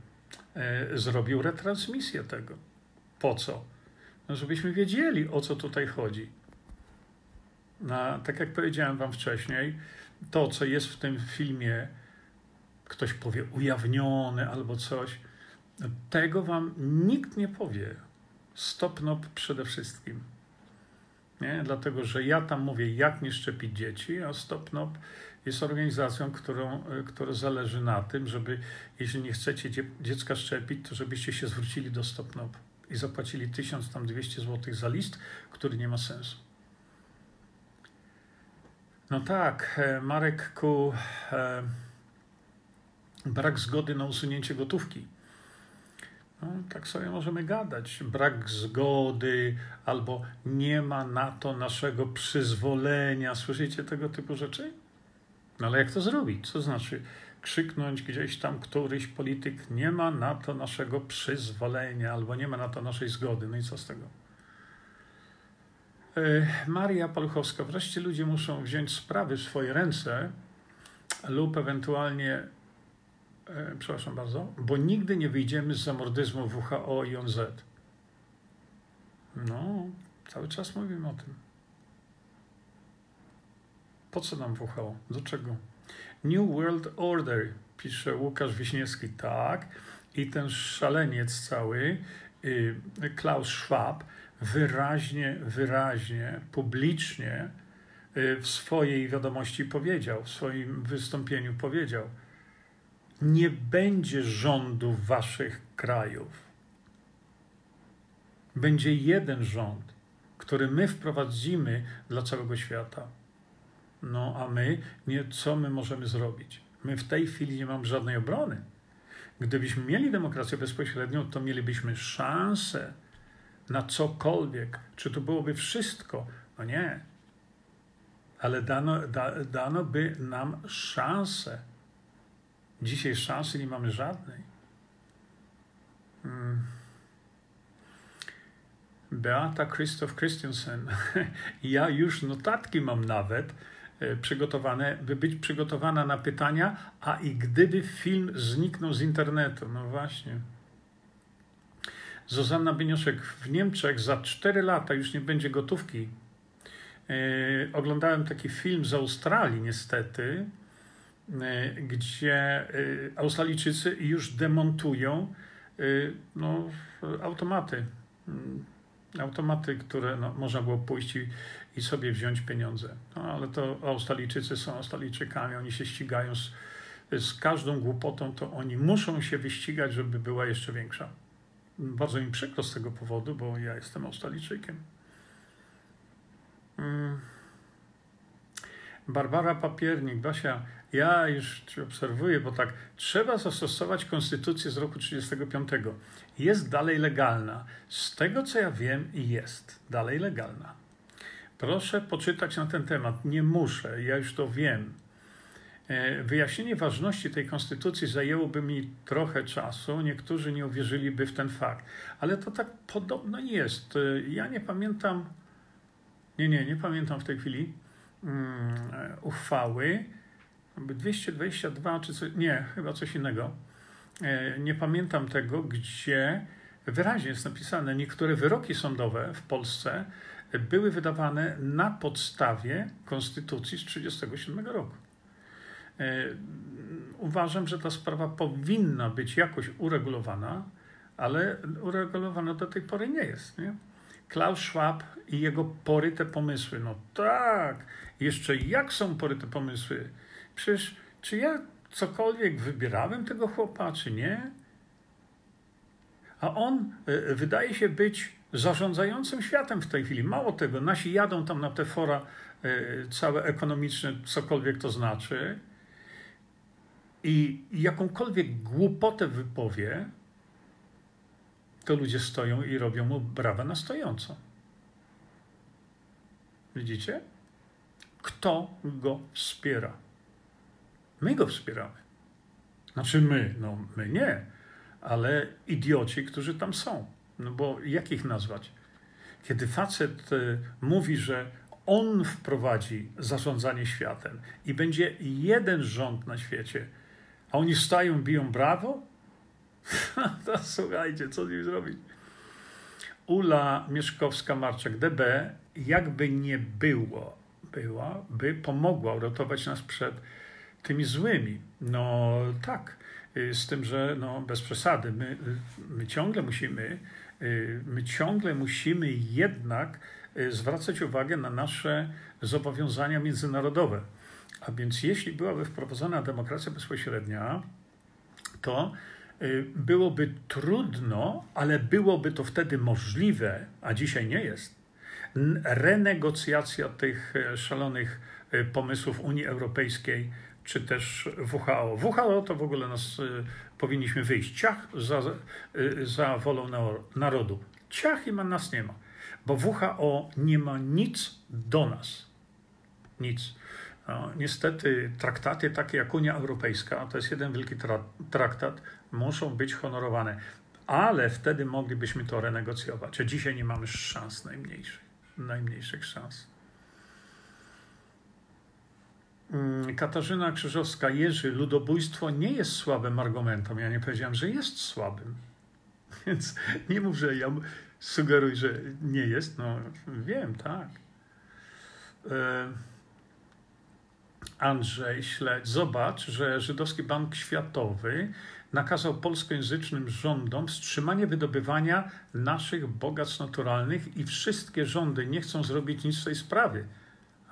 e, zrobił retransmisję tego. Po co? No, żebyśmy wiedzieli, o co tutaj chodzi. Na, tak jak powiedziałem Wam wcześniej, to, co jest w tym filmie, ktoś powie ujawnione albo coś, tego Wam nikt nie powie. Stopnop przede wszystkim. Nie? Dlatego, że ja tam mówię, jak nie szczepić dzieci, a Stopnop jest organizacją, którą, która zależy na tym, żeby, jeśli nie chcecie dziecka szczepić, to żebyście się zwrócili do Stopnop i zapłacili 1200 zł za list, który nie ma sensu. No tak, e, Marek ku e, brak zgody na usunięcie gotówki. No, tak sobie możemy gadać. Brak zgody albo nie ma na to naszego przyzwolenia. Słyszycie tego typu rzeczy? No ale jak to zrobić? Co znaczy krzyknąć gdzieś tam któryś polityk nie ma na to naszego przyzwolenia albo nie ma na to naszej zgody. No i co z tego? E, Maria Paluchowska. Wreszcie ludzie muszą wziąć sprawy w swoje ręce lub ewentualnie, e, przepraszam bardzo, bo nigdy nie wyjdziemy z zamordyzmu WHO i ONZ. No, cały czas mówimy o tym. Po co nam WHO? Do czego? New World Order, pisze Łukasz Wiśniewski. Tak. I ten szaleniec cały, y, Klaus Schwab, wyraźnie, wyraźnie, publicznie y, w swojej wiadomości powiedział, w swoim wystąpieniu powiedział: Nie będzie rządu waszych krajów. Będzie jeden rząd, który my wprowadzimy dla całego świata. No a my, nie, co my możemy zrobić? My w tej chwili nie mamy żadnej obrony. Gdybyśmy mieli demokrację bezpośrednią, to mielibyśmy szansę na cokolwiek. Czy to byłoby wszystko? No nie. Ale dano, da, dano by nam szansę. Dzisiaj szansy nie mamy żadnej. Hmm. Beata Christoph Christensen. Ja już notatki mam nawet przygotowane, by być przygotowana na pytania, a i gdyby film zniknął z internetu. No właśnie. Zuzanna Bieniuszek w Niemczech za 4 lata już nie będzie gotówki. Yy, oglądałem taki film z Australii, niestety, yy, gdzie yy, Australijczycy już demontują no, automaty. Automaty, które no, można było pójść i, i, sobie wziąć pieniądze. No, ale to Australijczycy są Australijczykami, oni się ścigają z, z każdą głupotą, to oni muszą się wyścigać, żeby była jeszcze większa. Bardzo mi przykro z tego powodu, bo ja jestem Australijczykiem. Mm. Barbara Papiernik, Basia, ja już obserwuję, bo tak, trzeba zastosować konstytucję z roku 1935. Jest dalej legalna. Z tego co ja wiem, jest dalej legalna. Proszę poczytać na ten temat. Nie muszę, ja już to wiem. E, wyjaśnienie ważności tej konstytucji zajęłoby mi trochę czasu. Niektórzy nie uwierzyliby w ten fakt, ale to tak podobno jest. E, ja nie pamiętam, nie, nie, nie pamiętam w tej chwili um, uchwały. 222 czy coś, nie, chyba coś innego. Nie pamiętam tego, gdzie wyraźnie jest napisane, niektóre wyroki sądowe w Polsce były wydawane na podstawie Konstytucji z 1937 roku. E, uważam, że ta sprawa powinna być jakoś uregulowana, ale uregulowana do tej pory nie jest. Nie? Klaus Schwab i jego poryte pomysły. No tak, jeszcze jak są poryte pomysły? Przecież czy ja cokolwiek wybierałem tego chłopa, czy nie? A on e, wydaje się być zarządzającym światem w tej chwili. Mało tego, nasi jadą tam na te fora e, całe ekonomiczne, cokolwiek to znaczy, i jakąkolwiek głupotę wypowie, to ludzie stoją i robią mu brawa na stojąco. Widzicie? Kto go wspiera? My go wspieramy. Znaczy my, no my nie, ale idioci, którzy tam są. No bo jak ich nazwać? Kiedy facet e, mówi, że on wprowadzi zarządzanie światem i będzie jeden rząd na świecie, a oni stają, biją brawo? to słuchajcie, co z nim zrobić? Ula Mieszkowska-Marczak DB, jakby nie było, była, by pomogła uratować nas przed tymi złymi. No tak, y, z tym, że no, bez przesady, my, my ciągle musimy, y, my ciągle musimy jednak y, zwracać uwagę na nasze zobowiązania międzynarodowe. A więc jeśli byłaby wprowadzona demokracja bezpośrednia, to byłoby trudno, ale byłoby to wtedy możliwe, a dzisiaj nie jest, renegocjacja tych szalonych pomysłów Unii Europejskiej czy też WHO. WHO to w ogóle nas y, powinniśmy wyjść. Ciach za, y, za wolą narodu. Ciach i ma nas nie ma. Bo WHO nie ma nic do nas. Nic. No, niestety traktaty takie jak Unia Europejska, to jest jeden wielki tra traktat, muszą być honorowane. Ale wtedy moglibyśmy to renegocjować. A dzisiaj nie mamy szans najmniejszych. Najmniejszych szans. Mm, Katarzyna Krzyżowska, Jerzy, ludobójstwo nie jest słabym argumentem. Ja nie powiedziałem, że jest słabym. Więc nie mów, że ja sugeruję, że nie jest. No wiem, tak. E, Andrzej Śledź, zobacz, że Żydowski Bank Światowy nakazał polskojęzycznym rządom wstrzymanie wydobywania naszych bogactw naturalnych i wszystkie rządy nie chcą zrobić nic w tej sprawie.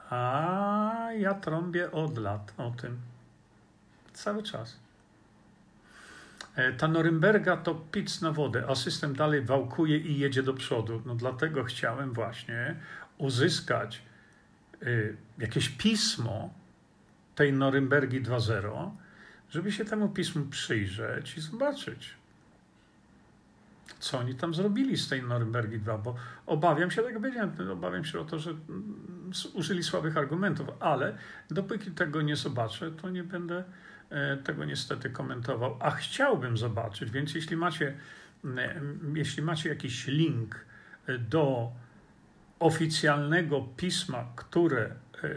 A ja trąbię od lat o tym. Cały czas. E, ta Norymberga to pic na wodę, a system dalej wałkuje i jedzie do przodu. No dlatego chciałem właśnie uzyskać y, jakieś pismo tej Norymbergi 2.0, żeby się temu pismu przyjrzeć i zobaczyć, co oni tam zrobili z tej Norymbergi 2, bo obawiam się, tak jak powiedziałem, obawiam się o to, że mm, użyli słabych argumentów, ale dopóki tego nie zobaczę, to nie będę e, tego niestety komentował, a chciałbym zobaczyć, więc jeśli macie, jeśli macie jakiś link e, do oficjalnego pisma, które e,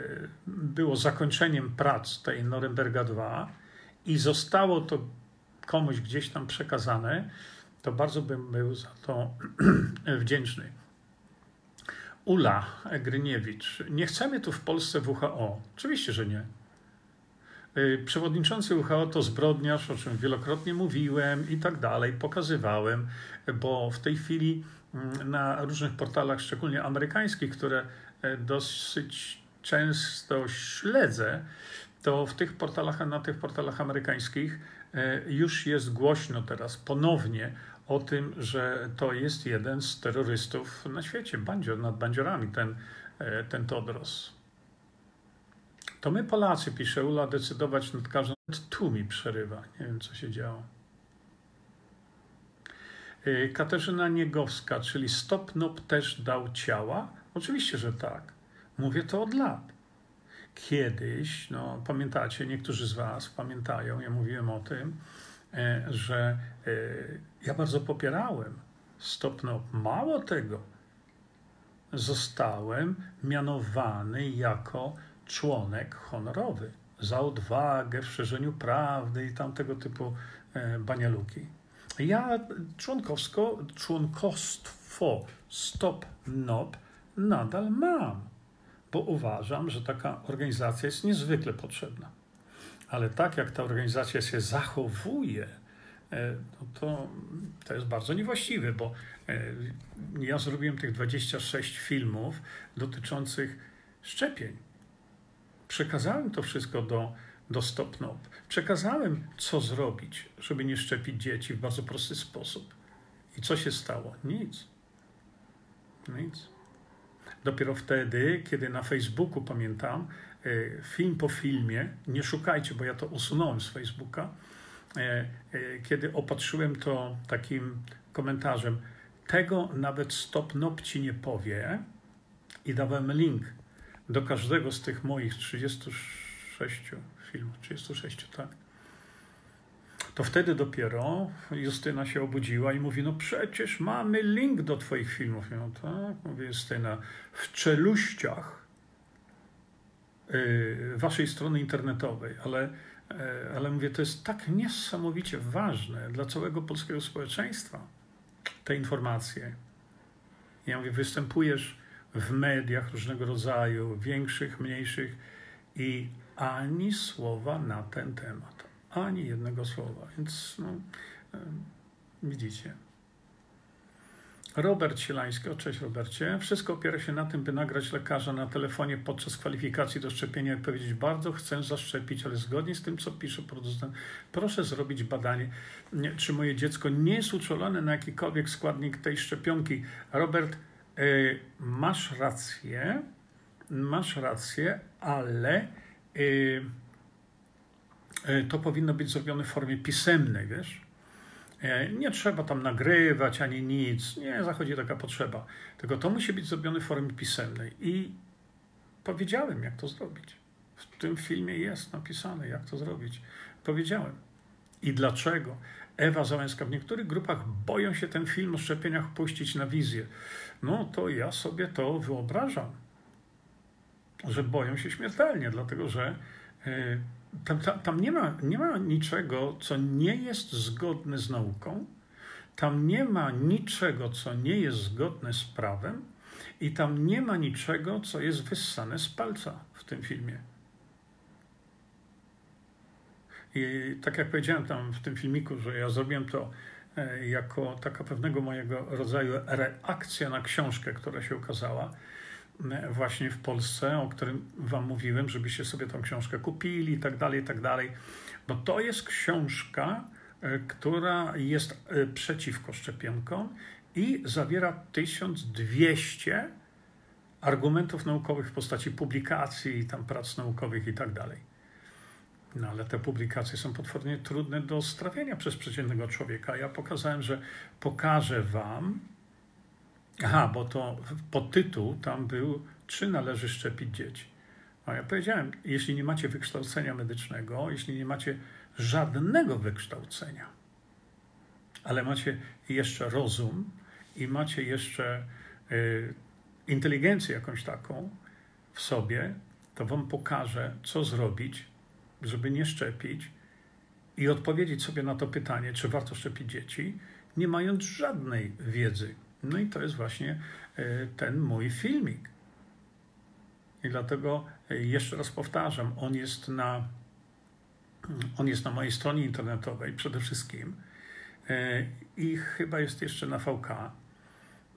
było zakończeniem prac tej Norymberga 2 i zostało to komuś gdzieś tam przekazane, to bardzo bym był za to wdzięczny. Ula Gryniewicz. Nie chcemy tu w Polsce WHO. Oczywiście, że nie. Y, przewodniczący WHO to zbrodniarz, o czym wielokrotnie mówiłem i tak dalej, pokazywałem, bo w tej chwili mm, na różnych portalach, szczególnie amerykańskich, które e, dosyć często śledzę, to w tych portalach, na tych portalach amerykańskich e, już jest głośno teraz ponownie o tym, że to jest jeden z terrorystów na świecie, bandzior, nad bandziorami, ten, e, ten Todros. To my Polacy, pisze Ula, decydować nad każdym. Tu mi przerywa, nie wiem co się działo. E, Katarzyna Niegowska, czyli Stop Nop też dał ciała? Oczywiście, że tak. Mówię to od lat. kiedyś, no pamiętacie, niektórzy z Was pamiętają, ja mówiłem o tym, e, że ja bardzo popierałem stopno. Mało tego, zostałem mianowany jako członek honorowy za odwagę w szerzeniu prawdy i tam tego typu e, banialuki. Ja członkowsko, członkostwo Stop NOP nadal mam, bo uważam, że taka organizacja jest niezwykle potrzebna. Ale tak jak ta organizacja się zachowuje, no to, to jest bardzo niewłaściwe, bo e, ja zrobiłem tych 26 filmów dotyczących szczepień. Przekazałem to wszystko do, do StopNob. Przekazałem, co zrobić, żeby nie szczepić dzieci w bardzo prosty sposób. I co się stało? Nic. Nic. Dopiero wtedy, kiedy na Facebooku, pamiętam, e, film po filmie, nie szukajcie, bo ja to usunąłem z Facebooka, e, e, kiedy opatrzyłem to takim komentarzem, tego nawet Stop Nop ci nie powie i dałem link do każdego z tych moich 36 filmów, 36, tak? To wtedy dopiero Justyna się obudziła i mówi, no przecież mamy link do twoich filmów. No tak, mówi Justyna, w czeluściach yy, waszej strony internetowej, ale, ale mówię, to jest tak niesamowicie ważne dla całego polskiego społeczeństwa, te informacje. Ja mówię, występujesz w mediach różnego rodzaju, większych, mniejszych i ani słowa na ten temat. Ani jednego słowa. Więc no, widzicie. Robert Sielański, o cześć Robercie. Wszystko opiera się na tym, by nagrać lekarza na telefonie podczas kwalifikacji do szczepienia i powiedzieć, bardzo chcę zaszczepić, ale zgodnie z tym, co pisze producent, proszę zrobić badanie, czy moje dziecko nie jest uczulone na jakikolwiek składnik tej szczepionki. Robert, Y, masz rację, masz rację, ale y, y, to powinno być zrobione w formie pisemnej, wiesz? Nie trzeba tam nagrywać ani nic, nie zachodzi taka potrzeba. Tylko to musi być zrobione w formie pisemnej. I powiedziałem, jak to zrobić. W tym filmie jest napisane, jak to zrobić. Powiedziałem. I dlaczego? Ewa Załęska, w niektórych grupach boją się ten film o szczepieniach puścić na wizję. No to ja sobie to wyobrażam, że boją się śmiertelnie, dlatego że e, tam, tam, tam nie, ma, nie ma niczego, co nie jest zgodne z nauką, tam nie ma niczego, co nie jest zgodne z prawem, i tam nie ma niczego, co jest wyssane z palca w tym filmie. I tak jak powiedziałem tam w tym filmiku, że ja zrobiłem to e, jako taka pewnego mojego rodzaju reakcja na książkę, która się ukazała właśnie w Polsce, o którym wam mówiłem, żebyście sobie tą książkę kupili i tak dalej, i tak dalej. Bo to jest książka, e, która jest przeciwko szczepionkom i zawiera 1200 argumentów naukowych w postaci publikacji, tam prac naukowych i tak dalej. No ale te publikacje są potwornie trudne do strawienia przez przeciętnego człowieka. Ja pokazałem, że pokażę wam. Aha, bo to podtytuł tam był, czy należy szczepić dzieci. A ja powiedziałem, jeśli nie macie wykształcenia medycznego, jeśli nie macie żadnego wykształcenia, ale macie jeszcze rozum i macie jeszcze y, inteligencję jakąś taką w sobie, to wam pokażę, co zrobić, żeby nie szczepić i odpowiedzieć sobie na to pytanie, czy warto szczepić dzieci, nie mając żadnej wiedzy. No i to jest właśnie e, ten mój filmik. I dlatego e, jeszcze raz powtarzam, on jest na, on jest na mojej stronie internetowej przede wszystkim e, i chyba jest jeszcze na VK.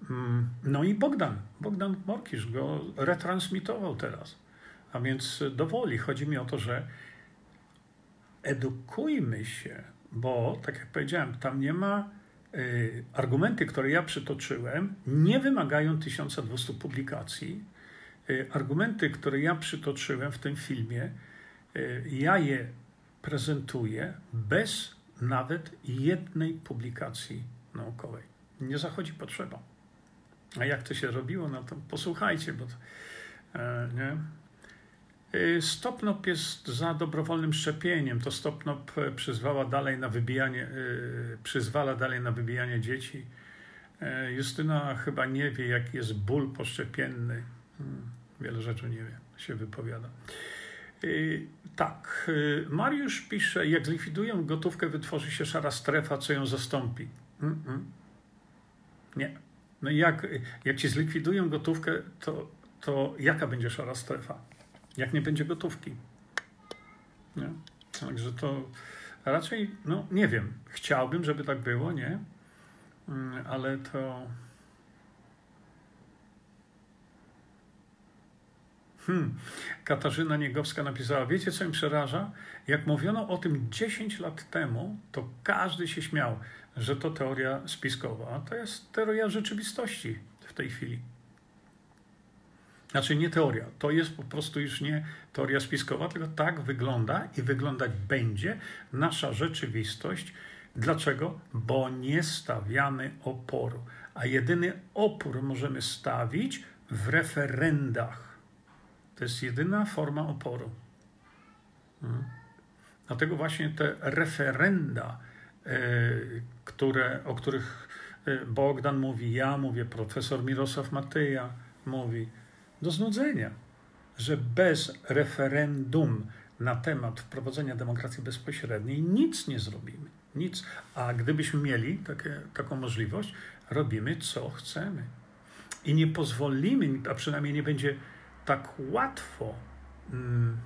Mm, no i Bogdan, Bogdan Morkisz go retransmitował teraz. A więc dowoli. Chodzi mi o to, że edukujmy się, bo tak jak powiedziałem, tam nie ma argumenty, które ja przytoczyłem, nie wymagają 1200 publikacji. Y, argumenty, które ja przytoczyłem w tym filmie, y, ja je prezentuję bez nawet jednej publikacji naukowej. Nie zachodzi potrzeba. A jak to się robiło, no to posłuchajcie, bo to, e, nie? Y, Stopnop jest za dobrowolnym szczepieniem. To Stopnop przyzwala dalej na wybijanie, przyzwala dalej na wybijanie dzieci. Justyna chyba nie wie, jaki jest ból poszczepienny. Hmm, wiele rzeczy nie wie, się wypowiada. Tak, Mariusz pisze, jak zlikwidują gotówkę, wytworzy się szara strefa, co ją zastąpi. Mm -mm. Nie. No jak, jak ci zlikwidują gotówkę, to, to jaka będzie szara strefa? Jak nie będzie gotówki? Nie? Także to raczej, no nie wiem. Chciałbym, żeby tak było, nie? Mm, ale to. Hmm. Katarzyna Niegowska napisała: Wiecie, co mi przeraża? Jak mówiono o tym 10 lat temu, to każdy się śmiał, że to teoria spiskowa. A to jest teoria rzeczywistości w tej chwili. Znaczy nie teoria, to jest po prostu już nie teoria spiskowa, tylko tak wygląda i wyglądać będzie nasza rzeczywistość. Dlaczego? Bo nie stawiamy oporu. A jedyny opór możemy stawić w referendach. To jest jedyna forma oporu. Hmm. Dlatego właśnie te referenda, e, które, o których e, Bogdan mówi, ja mówię, profesor Mirosław Matyja mówi, do znudzenia, że bez referendum na temat wprowadzenia demokracji bezpośredniej nic nie zrobimy. Nic. A gdybyśmy mieli takie, taką możliwość, robimy co chcemy. I nie pozwolimy, a przynajmniej nie będzie tak łatwo. Hmm,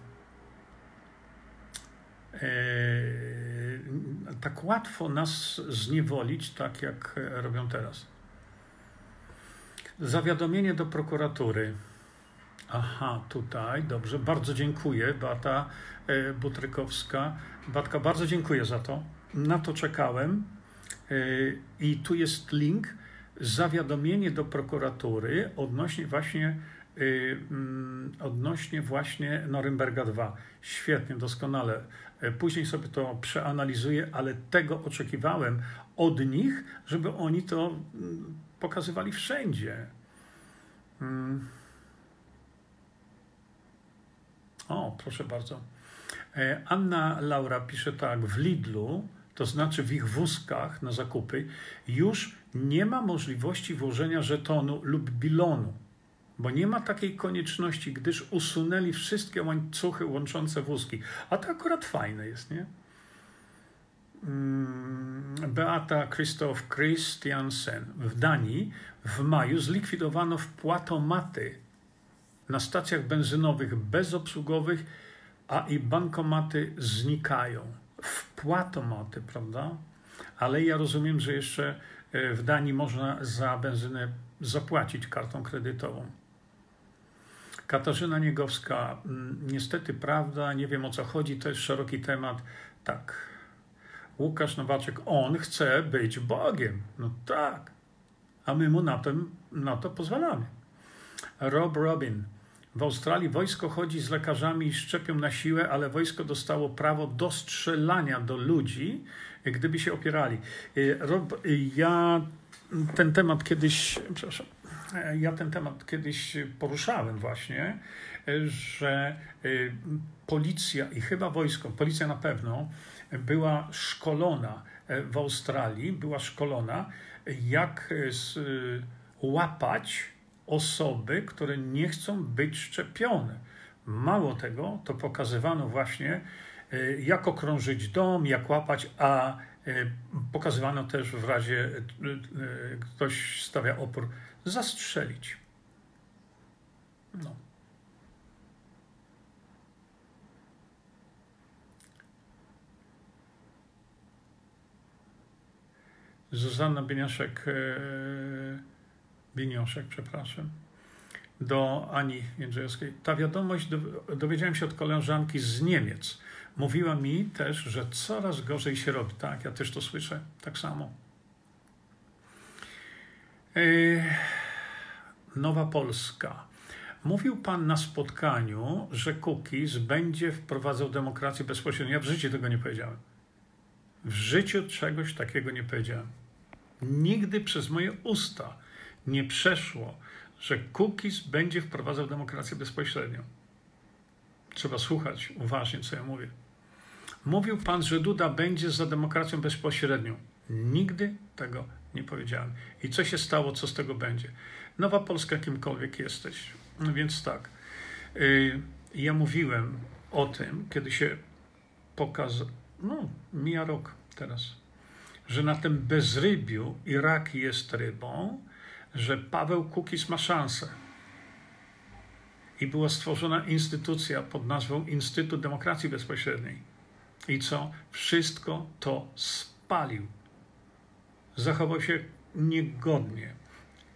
tak łatwo nas zniewolić, tak jak robią teraz. Zawiadomienie do prokuratury. Aha, tutaj, dobrze, bardzo dziękuję, Bata e, Butrykowska. Batka, bardzo dziękuję za to. Na to czekałem. E, I tu jest link, zawiadomienie do prokuratury odnośnie właśnie Y, mm, odnośnie właśnie Norymberga 2. Świetnie, doskonale. Później sobie to przeanalizuję, ale tego oczekiwałem od nich, żeby oni to mm, pokazywali wszędzie. Mm. O, proszę bardzo. E, Anna Laura pisze tak, w Lidlu, to znaczy w ich wózkach na zakupy, już nie ma możliwości włożenia żetonu lub bilonu bo nie ma takiej konieczności, gdyż usunęli wszystkie łańcuchy łączące wózki. A to akurat fajne jest, nie? Mm, Beata Krzysztof Christiansen w Danii w maju zlikwidowano wpłatomaty na stacjach benzynowych bezobsługowych, a i bankomaty znikają. Wpłatomaty, prawda? Ale ja rozumiem, że jeszcze e, w Danii można za benzynę zapłacić kartą kredytową. Katarzyna Niegowska, mm, niestety prawda, nie wiem o co chodzi, to jest szeroki temat. Tak. Łukasz Nowaczek, on chce być Bogiem. No tak. A my mu na, tym, na to pozwalamy. Rob Robin. W Australii wojsko chodzi z lekarzami i szczepią na siłę, ale wojsko dostało prawo do strzelania do ludzi, gdyby się opierali. Y, Rob, y, ja ten temat kiedyś, przepraszam, ja ten temat kiedyś poruszałem właśnie, że y, policja i chyba wojsko, policja na pewno, była szkolona w Australii, była szkolona, jak y, łapać osoby, które nie chcą być szczepione. Mało tego, to pokazywano właśnie, y, jak okrążyć dom, jak łapać, a E, pokazywano też w razie e, e, ktoś stawia opór, zastrzelić. No. Zuzanna Bieniaszek, Bienioszek, przepraszam, do Ani Jędrzejowskiej. Ta wiadomość dowiedziałem się od koleżanki z Niemiec Mówiła mi też, że coraz gorzej się robi. Tak, ja też to słyszę tak samo. E, Nowa Polska. Mówił Pan na spotkaniu, że Kukiz będzie wprowadzał demokrację bezpośrednią. Ja w życiu tego nie powiedziałem. W życiu czegoś takiego nie powiedziałem. Nigdy przez moje usta nie przeszło, że Kukiz będzie wprowadzał demokrację bezpośrednią. Trzeba słuchać uważnie, co ja mówię. Mówił pan, że Duda będzie za demokracją bezpośrednią. Nigdy tego nie powiedziałem. I co się stało, co z tego będzie? Nowa Polska, kimkolwiek jesteś. No więc tak. Y, ja mówiłem o tym, kiedy się pokazał, no, mija rok teraz, że na tym bezrybiu Irak jest rybą, że Paweł Kukis ma szansę. I była stworzona instytucja pod nazwą Instytut Demokracji Bezpośredniej. I co? Wszystko to spalił. Zachował się niegodnie.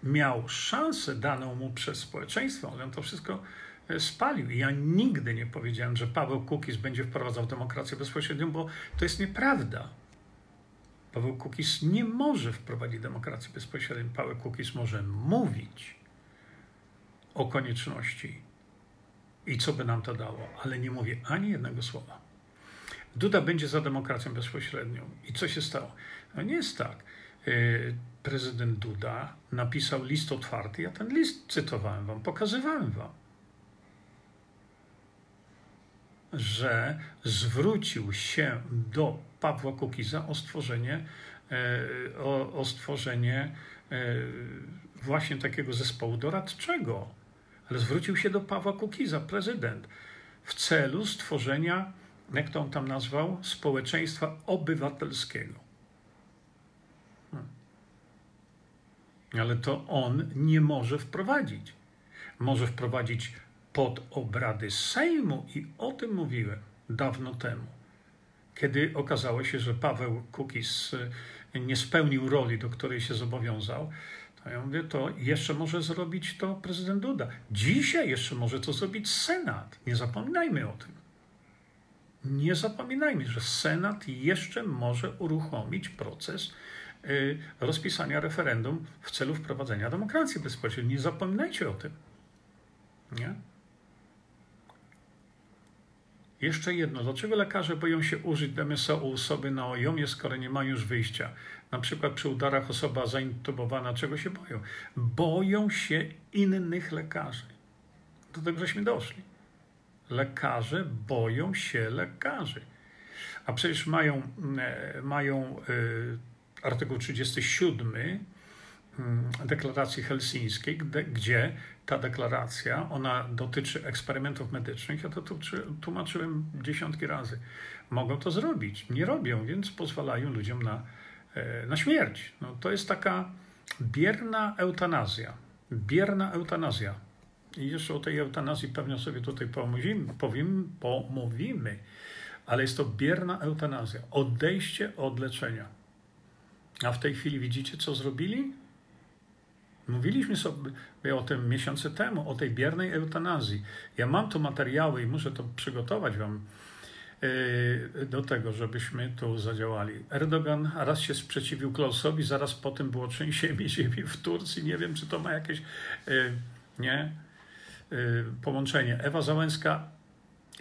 Miał szansę daną mu przez społeczeństwo, ale on to wszystko e, spalił. I ja nigdy nie powiedziałem, że Paweł Kukiz będzie wprowadzał demokrację bezpośrednią, bo to jest nieprawda. Paweł Kukiz nie może wprowadzić demokracji bezpośredniej. Paweł Kukiz może mówić o konieczności i co by nam to dało, ale nie mówi ani jednego słowa. Duda będzie za demokracją bezpośrednią. I co się stało? No nie jest tak. Y, prezydent Duda napisał list otwarty. Ja ten list cytowałem wam, pokazywałem wam. Że zwrócił się do Pawła Kukiza o stworzenie, e, o, o stworzenie e, właśnie takiego zespołu doradczego. Ale zwrócił się do Pawła Kukiza, prezydent, w celu stworzenia jak to on tam nazwał, społeczeństwa obywatelskiego. Hmm. Ale to on nie może wprowadzić. Może wprowadzić pod obrady Sejmu i o tym mówiłem dawno temu. Kiedy okazało się, że Paweł Kukis e, nie spełnił roli, do której się zobowiązał, to ja mówię, to jeszcze może zrobić to prezydent Duda. Dzisiaj jeszcze może to zrobić Senat. Nie zapominajmy o tym nie zapominajmy, że Senat jeszcze może uruchomić proces y, rozpisania referendum w celu wprowadzenia demokracji bezpośredniej. Nie zapominajcie o tym. Nie? Jeszcze jedno. Dlaczego lekarze boją się użyć DMSO u osoby na ojomie, skoro nie ma już wyjścia? Na przykład przy udarach osoba zaintubowana, czego się boją? Boją się innych lekarzy. Do tego żeśmy doszli. Lekarze boją się lekarzy. A przecież mają, e, mają e, artykuł 37 mm, deklaracji helsińskiej, gdzie ta deklaracja, ona dotyczy eksperymentów medycznych. Ja to tłumaczyłem dziesiątki razy. Mogą to zrobić. Nie robią, więc pozwalają ludziom na, e, na śmierć. No, to jest taka bierna eutanazja. Bierna eutanazja. I jeszcze o tej eutanazji pewnie sobie tutaj pomówimy, powiem, pomówimy, ale jest to bierna eutanazja, odejście od leczenia. A w tej chwili widzicie, co zrobili? Mówiliśmy sobie o tym miesiące temu, o tej biernej eutanazji. Ja mam tu materiały i muszę to przygotować wam e, do tego, żebyśmy tu zadziałali. Erdogan raz się sprzeciwił Klausowi, zaraz potem było trzęsienie ziemi w Turcji. Nie wiem, czy to ma jakieś, e, nie? Y, połączenie. Ewa Załęska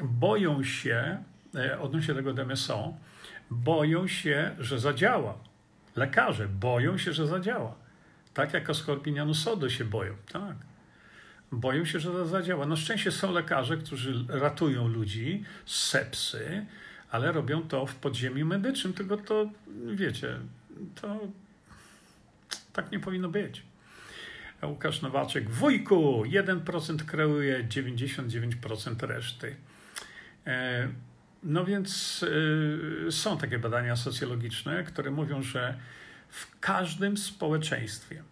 boją się, y, odnośnie tego DMSO, boją się, że zadziała. Lekarze boją się, że zadziała. Tak jak o skorpionianu sodu się boją. Tak. Boją się, że to zadziała. Na szczęście są lekarze, którzy ratują ludzi z sepsy, ale robią to w podziemiu medycznym. Tylko to, wiecie, to tak nie powinno być. Łukasz Nowaczek, wujku, 1% kreuje 99% reszty. E, no więc e, są takie badania socjologiczne, które mówią, że w każdym społeczeństwie,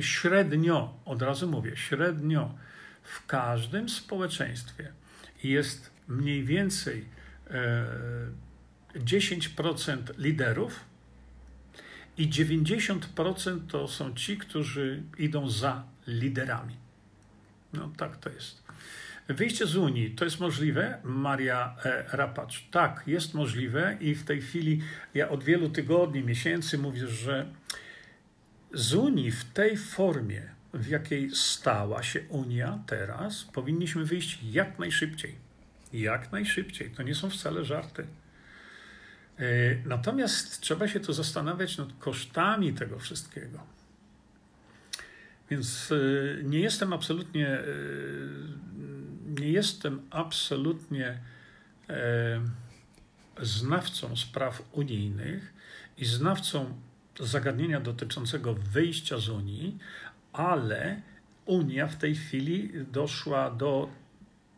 średnio, od razu mówię, średnio w każdym społeczeństwie jest mniej więcej 10% e, liderów, i 90% to są ci, którzy idą za liderami. No tak to jest. Wyjście z Unii to jest możliwe? Maria e, Rapacz. Tak, jest możliwe i w tej chwili ja od wielu tygodni, miesięcy mówię, że z Unii w tej formie, w jakiej stała się Unia teraz, powinniśmy wyjść jak najszybciej. Jak najszybciej. To nie są wcale żarty. E, natomiast trzeba się tu zastanawiać nad kosztami tego wszystkiego. Więc e, nie jestem absolutnie, nie jestem absolutnie e, znawcą spraw unijnych i znawcą zagadnienia dotyczącego wyjścia z Unii, ale Unia w tej chwili doszła do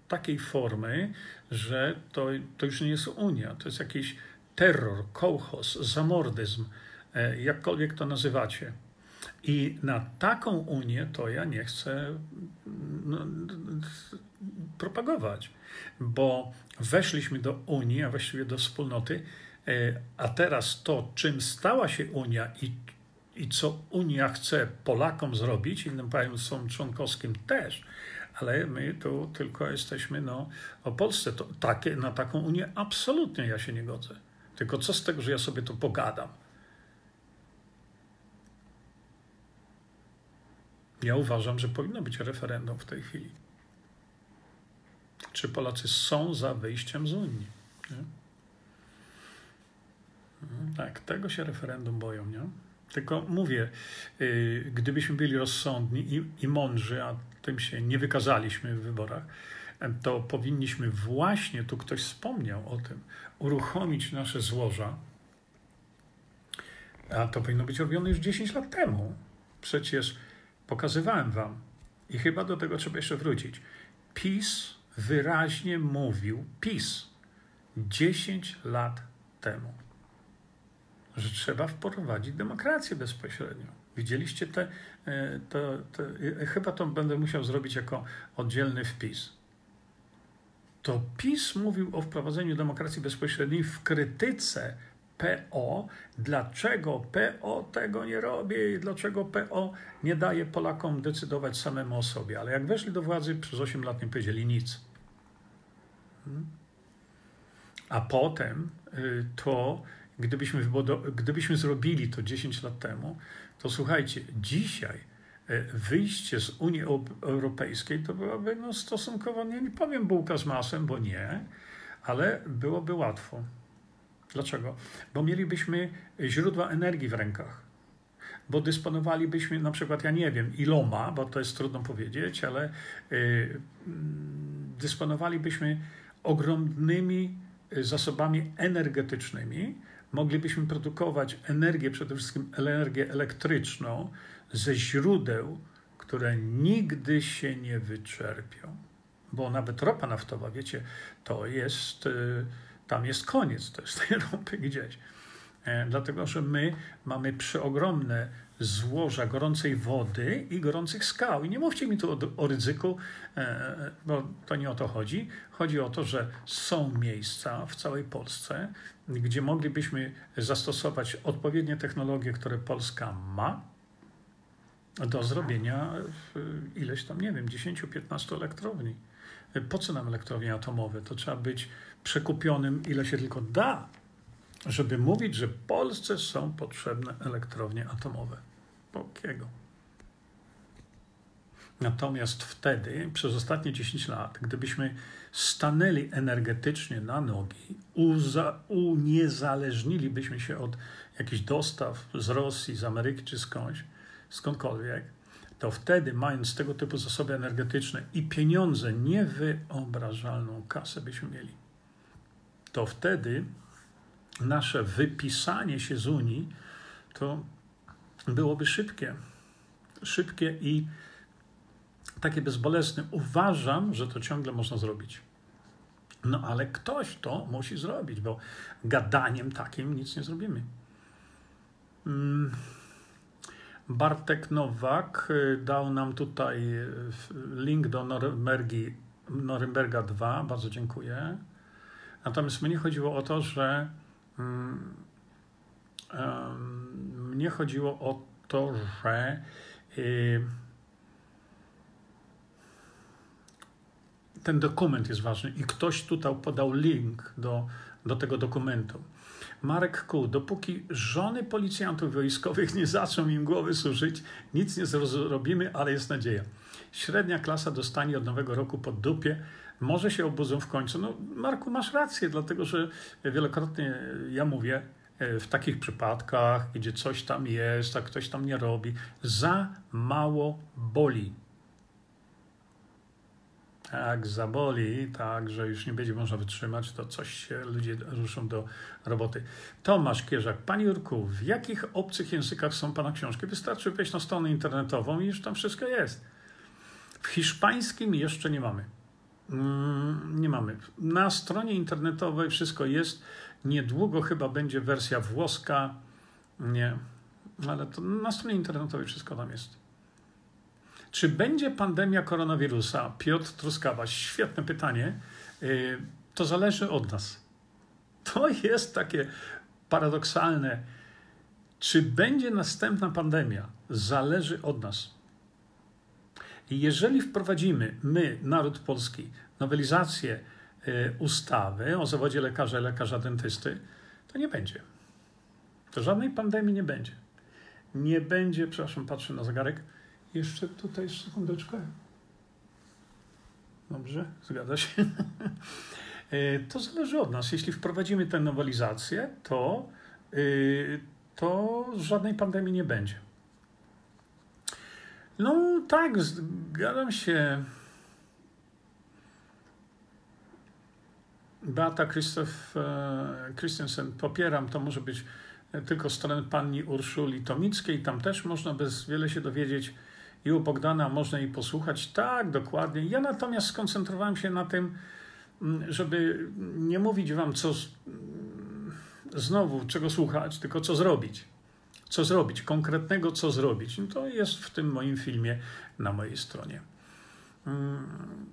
takiej formy, że to, to już nie jest Unia, to jest jakiś terror, kołchos, zamordyzm, e, jakkolwiek to nazywacie. I na taką Unię to ja nie chcę no, propagować, bo weszliśmy do Unii, a właściwie do wspólnoty, e, a teraz to, czym stała się Unia i, i co Unia chce Polakom zrobić, innym państwom członkowskim też, ale my tu tylko jesteśmy no, o Polsce. To takie, na taką Unię absolutnie ja się nie godzę. Tylko co z tego, że ja sobie tu pogadam? Ja uważam, że powinno być referendum w tej chwili. Czy Polacy są za wyjściem z Unii? Nie? No, tak, tego się referendum boją, nie? Tylko mówię, yy, gdybyśmy byli rozsądni i, i mądrzy, a tym się nie wykazaliśmy w wyborach, to powinniśmy właśnie, tu ktoś wspomniał o tym, uruchomić nasze złoża, a to powinno być robione już 10 lat temu. Przecież pokazywałem wam i chyba do tego trzeba jeszcze wrócić. PiS wyraźnie mówił, PiS 10 lat temu, że trzeba wprowadzić demokrację bezpośrednią. Widzieliście te, e, to, to, e, chyba to będę musiał zrobić jako oddzielny wpis. To PiS mówił o wprowadzeniu demokracji bezpośredniej w krytyce PO, dlaczego PO tego nie robi i dlaczego PO nie daje Polakom decydować samemu o sobie. Ale jak weszli do władzy, przez 8 lat nie powiedzieli nic. Hmm? A potem y, to, gdybyśmy, gdybyśmy zrobili to 10 lat temu, to słuchajcie, dzisiaj y, wyjście z Unii Europejskiej to byłaby no, stosunkowo, nie, nie powiem bułka z masem, bo nie, ale byłoby łatwo. Dlaczego? Bo mielibyśmy źródła energii w rękach. Bo dysponowalibyśmy na przykład, ja nie wiem iloma, bo to jest trudno powiedzieć, ale y, dysponowalibyśmy ogromnymi zasobami energetycznymi. Moglibyśmy produkować energię, przede wszystkim energię elektryczną, ze źródeł, które nigdy się nie wyczerpią. Bo nawet ropa naftowa, wiecie, to jest. Y, tam jest koniec też tej ropy gdzieś. E, dlatego, że my mamy przeogromne złoża gorącej wody i gorących skał. I nie mówcie mi tu o, o ryzyku, e, bo to nie o to chodzi. Chodzi o to, że są miejsca w całej Polsce, gdzie moglibyśmy zastosować odpowiednie technologie, które Polska ma, do zrobienia ileś tam, nie wiem, 10-15 elektrowni. Po co nam elektrownie atomowe? To trzeba być przekupionym, ile się tylko da, żeby mówić, że Polsce są potrzebne elektrownie atomowe. Pokiego? Natomiast wtedy, przez ostatnie 10 lat, gdybyśmy stanęli energetycznie na nogi, uza, uniezależnilibyśmy się od jakichś dostaw z Rosji, z Ameryki czy skądś, skądkolwiek, to wtedy, mając tego typu zasoby energetyczne i pieniądze, niewyobrażalną kasę byśmy mieli, to wtedy nasze wypisanie się z Unii to byłoby szybkie. Szybkie i takie bezbolesne. Uważam, że to ciągle można zrobić. No ale ktoś to musi zrobić, bo gadaniem takim nic nie zrobimy. Hmm. Bartek Nowak y, dał nam tutaj y, link do Norymbergi, Norymberga 2. Bardzo dziękuję. Natomiast mnie chodziło o to, że um, mnie chodziło o to, że y, ten dokument jest ważny i ktoś tutaj podał link do, do tego dokumentu. Marek Ku, dopóki żony policjantów wojskowych nie zaczną im głowy suszyć, nic nie zrobimy, ale jest nadzieja. Średnia klasa dostanie od nowego roku pod dupie, może się obudzą w końcu. No, Marku, masz rację, dlatego że wielokrotnie ja mówię, e, w takich przypadkach, gdzie coś tam jest, a ktoś tam nie robi, za mało boli. jak zaboli, tak, że już nie będzie można wytrzymać, to coś się ludzie ruszą do roboty. Tomasz Kierzak, Panie Jurku, w jakich obcych językach są Pana książki? Wystarczy wejść na stronę internetową i już tam wszystko jest. W hiszpańskim jeszcze nie mamy. Mm, nie mamy. Na stronie internetowej wszystko jest. Niedługo chyba będzie wersja włoska. Nie, ale to na stronie internetowej wszystko tam jest. Czy będzie pandemia koronawirusa? Piotr Truskawa, świetne pytanie. Y, to zależy od nas. To jest takie paradoksalne. Czy będzie następna pandemia? Zależy od nas. Jeżeli wprowadzimy, my, naród polski, nowelizację y, ustawy o zawodzie lekarza i lekarza dentysty, to nie będzie. To żadnej pandemii nie będzie. Nie będzie, przepraszam, patrzę na zegarek, jeszcze tutaj sekundeczkę. Dobrze, zgadza się. E, to zależy od nas. Jeśli wprowadzimy tę nowelizację, to, e, to żadnej pandemii nie będzie. No tak, zgadzam się. Beata Christoph e, Christensen, popieram, to może być tylko stronę pani Urszuli Tomickiej, tam też można bez wiele się dowiedzieć i u Bogdana można jej posłuchać. Tak, dokładnie. Ja natomiast skoncentrowałem się na tym, żeby nie mówić wam, co mm, znowu, czego słuchać, tylko co zrobić. Co zrobić, konkretnego co zrobić. No to jest w tym moim filmie na mojej stronie. Mm,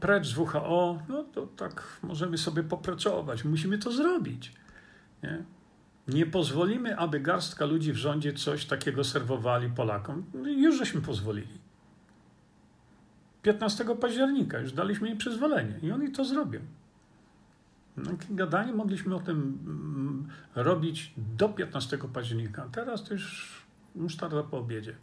precz z WHO, no to tak możemy sobie popracować. Musimy to zrobić. Nie? Nie pozwolimy, aby garstka ludzi w rządzie coś takiego serwowali Polakom. Już żeśmy pozwolili. 15 października już daliśmy im przyzwolenie i oni to zrobią. No, gadanie mogliśmy o tym mm, robić do 15 października. Teraz to już musztarda po obiedzie.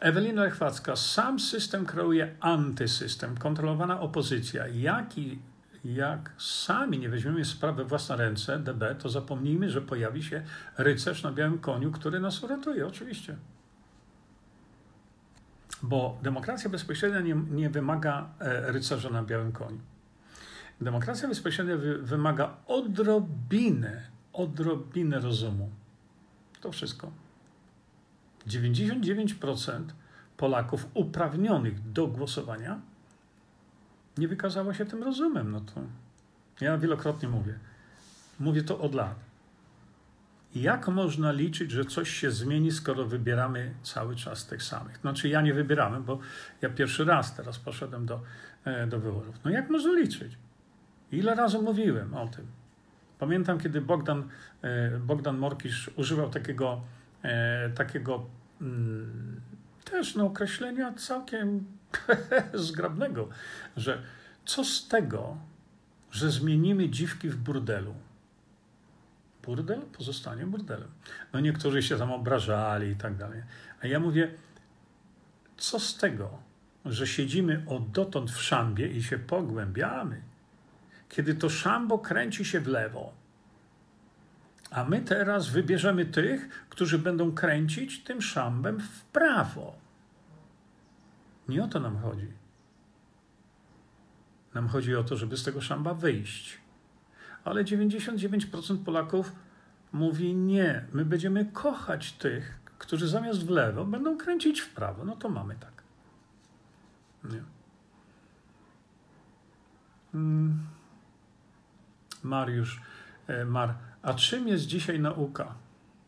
Ewelina Lechwacka. Sam system kreuje antysystem. Kontrolowana opozycja. Jaki jak sami nie weźmiemy sprawy w własne ręce, DB, to zapomnijmy, że pojawi się rycerz na białym koniu, który nas uratuje, oczywiście. Bo demokracja bezpośrednia nie, nie wymaga e, rycerza na białym koniu. Demokracja bezpośrednia wy, wymaga odrobinę, odrobinę rozumu. To wszystko. 99% Polaków uprawnionych do głosowania nie wykazała się tym rozumem. No to ja wielokrotnie mówię. Mówię to od lat. Jak można liczyć, że coś się zmieni, skoro wybieramy cały czas tych samych? Znaczy, ja nie wybieramy, bo ja pierwszy raz teraz poszedłem do, e, do wyborów. No jak można liczyć? Ile razy mówiłem o tym? Pamiętam, kiedy Bogdan, e, Bogdan Morkisz używał takiego, e, takiego mm, też no, określenia całkiem zgrabnego, że co z tego, że zmienimy dziwki w burdelu? Burdel pozostanie burdelem. No niektórzy się tam obrażali i tak dalej. A ja mówię, co z tego, że siedzimy od dotąd w szambie i się pogłębiamy, kiedy to szambo kręci się w lewo, a my teraz wybierzemy tych, którzy będą kręcić tym szambem w prawo. Nie o to nam chodzi. Nam chodzi o to, żeby z tego szamba wyjść. Ale 99% Polaków mówi nie. My będziemy kochać tych, którzy zamiast w lewo będą kręcić w prawo. No to mamy tak. Nie. Hmm. Mariusz, e, Mar, a czym jest dzisiaj nauka?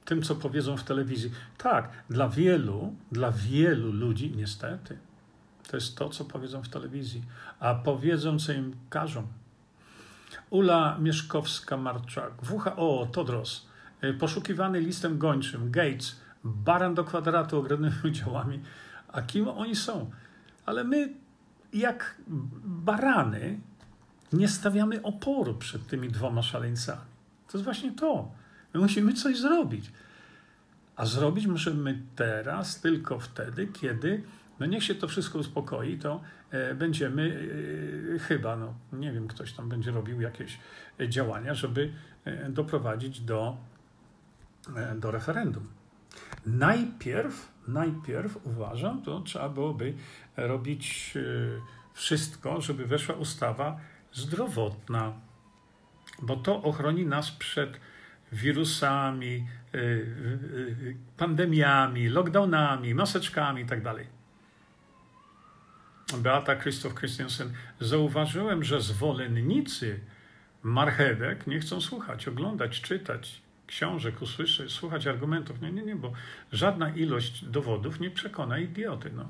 Tym, co powiedzą w telewizji. Tak, dla wielu, dla wielu ludzi, niestety, to jest to, co powiedzą w telewizji, a powiedzą, co im każą. Ula Mieszkowska-Marczak, WHO, Todros, y, poszukiwany listem gończym, Gates, baran do kwadratu ogromnymi udziałami. A kim oni są? Ale my, jak barany, nie stawiamy oporu przed tymi dwoma szaleńcami. To jest właśnie to. My musimy coś zrobić. A zrobić możemy teraz tylko wtedy, kiedy no niech się to wszystko uspokoi, to e, będziemy e, chyba, no nie wiem, ktoś tam będzie robił jakieś działania, żeby e, doprowadzić do, do referendum. Najpierw, najpierw uważam, to trzeba byłoby robić wszystko, żeby weszła ustawa zdrowotna, bo to ochroni nas przed wirusami, y, y, y, pandemiami, lockdownami, maseczkami itd. Tak Beata Krzysztof Christiansen, zauważyłem, że zwolennicy marchewek nie chcą słuchać, oglądać, czytać książek, usłyszeć, słuchać argumentów. Nie, nie, nie, bo żadna ilość dowodów nie przekona idioty. No.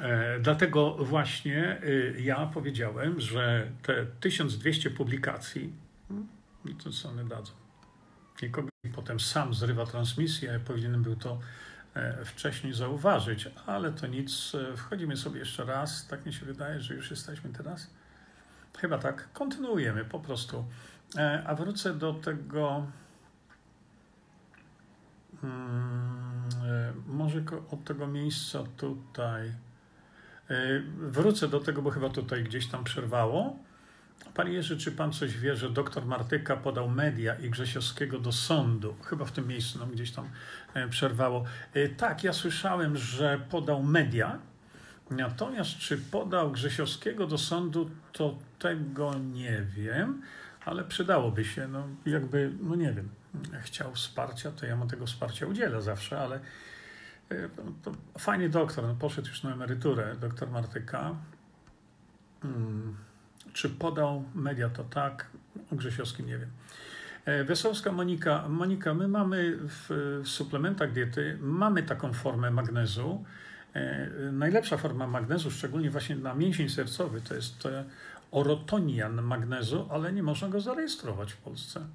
E, dlatego właśnie ja powiedziałem, że te 1200 publikacji, hmm, to co one dadzą. Potem sam zrywa transmisję, powinienem był to e, wcześniej zauważyć, ale to nic. E, wchodzimy sobie jeszcze raz. Tak mi się wydaje, że już jesteśmy teraz. Chyba tak. Kontynuujemy po prostu. A wrócę do tego. Hmm, może od tego miejsca tutaj. Wrócę do tego, bo chyba tutaj gdzieś tam przerwało. Panie Jerzy, czy pan coś wie, że doktor Martyka podał media i Grzesiowskiego do sądu? Chyba w tym miejscu nam gdzieś tam e, przerwało. E, tak, ja słyszałem, że podał media, natomiast czy podał Grzesiowskiego do sądu, to tego nie wiem, ale przydałoby się, no jakby, no nie wiem, chciał wsparcia, to ja mu tego wsparcia udzielę zawsze, ale e, to fajny doktor, no poszedł już na emeryturę, doktor Martyka. Hmm czy podał media, to tak, o Grzesiowskim nie wiem. E, Wesołowska Monika. Monika, my mamy w, w suplementach diety, mamy taką formę magnezu. E, najlepsza forma magnezu, szczególnie właśnie na mięsień sercowy, to jest orotonian magnezu, ale nie można go zarejestrować w Polsce.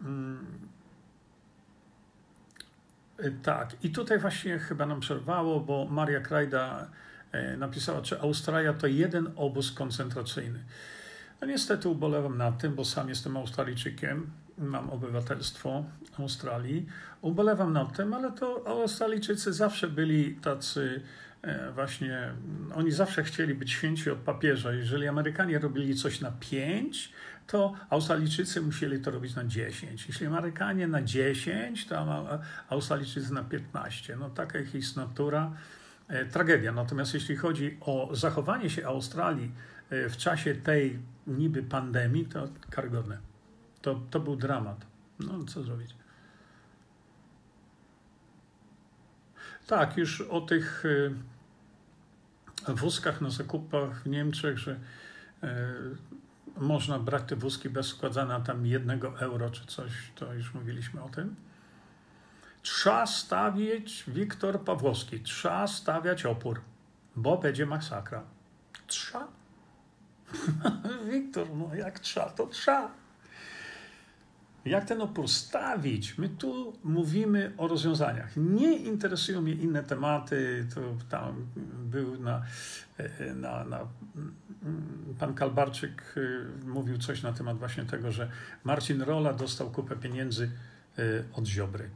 Mm. E, tak, i tutaj właśnie chyba nam przerwało, bo Maria Krajda E, napisała, czy Australia to jeden obóz koncentracyjny. No niestety ubolewam nad tym, bo sam jestem Australijczykiem, mam obywatelstwo Australii. Ubolewam nad tym, ale to Australijczycy zawsze byli tacy e, właśnie, oni zawsze chcieli być święci od papieża. Jeżeli Amerykanie robili coś na pięć, to Australijczycy musieli to robić na 10. Jeśli Amerykanie na 10, to Australijczycy na 15. No taka jest natura. E, tragedia. Natomiast jeśli chodzi o zachowanie się Australii e, w czasie tej niby pandemii, to karygodne. To, to był dramat. No co zrobić? Tak, już o tych e, wózkach na zakupach w Niemczech, że można brać te wózki bez składania tam jednego euro czy coś, to już mówiliśmy o tym. Trzeba stawiać, Wiktor Pawłowski, trzeba stawiać opór, bo będzie masakra. Trzeba. Wiktor, no jak trzeba, to trzeba. Jak ten opór stawić? My tu mówimy o rozwiązaniach. Nie interesują mnie inne tematy. To tam był na, na, na pan Kalbarczyk y, mówił coś na temat właśnie tego, że Marcin Rola dostał kupę pieniędzy y, od Ziobry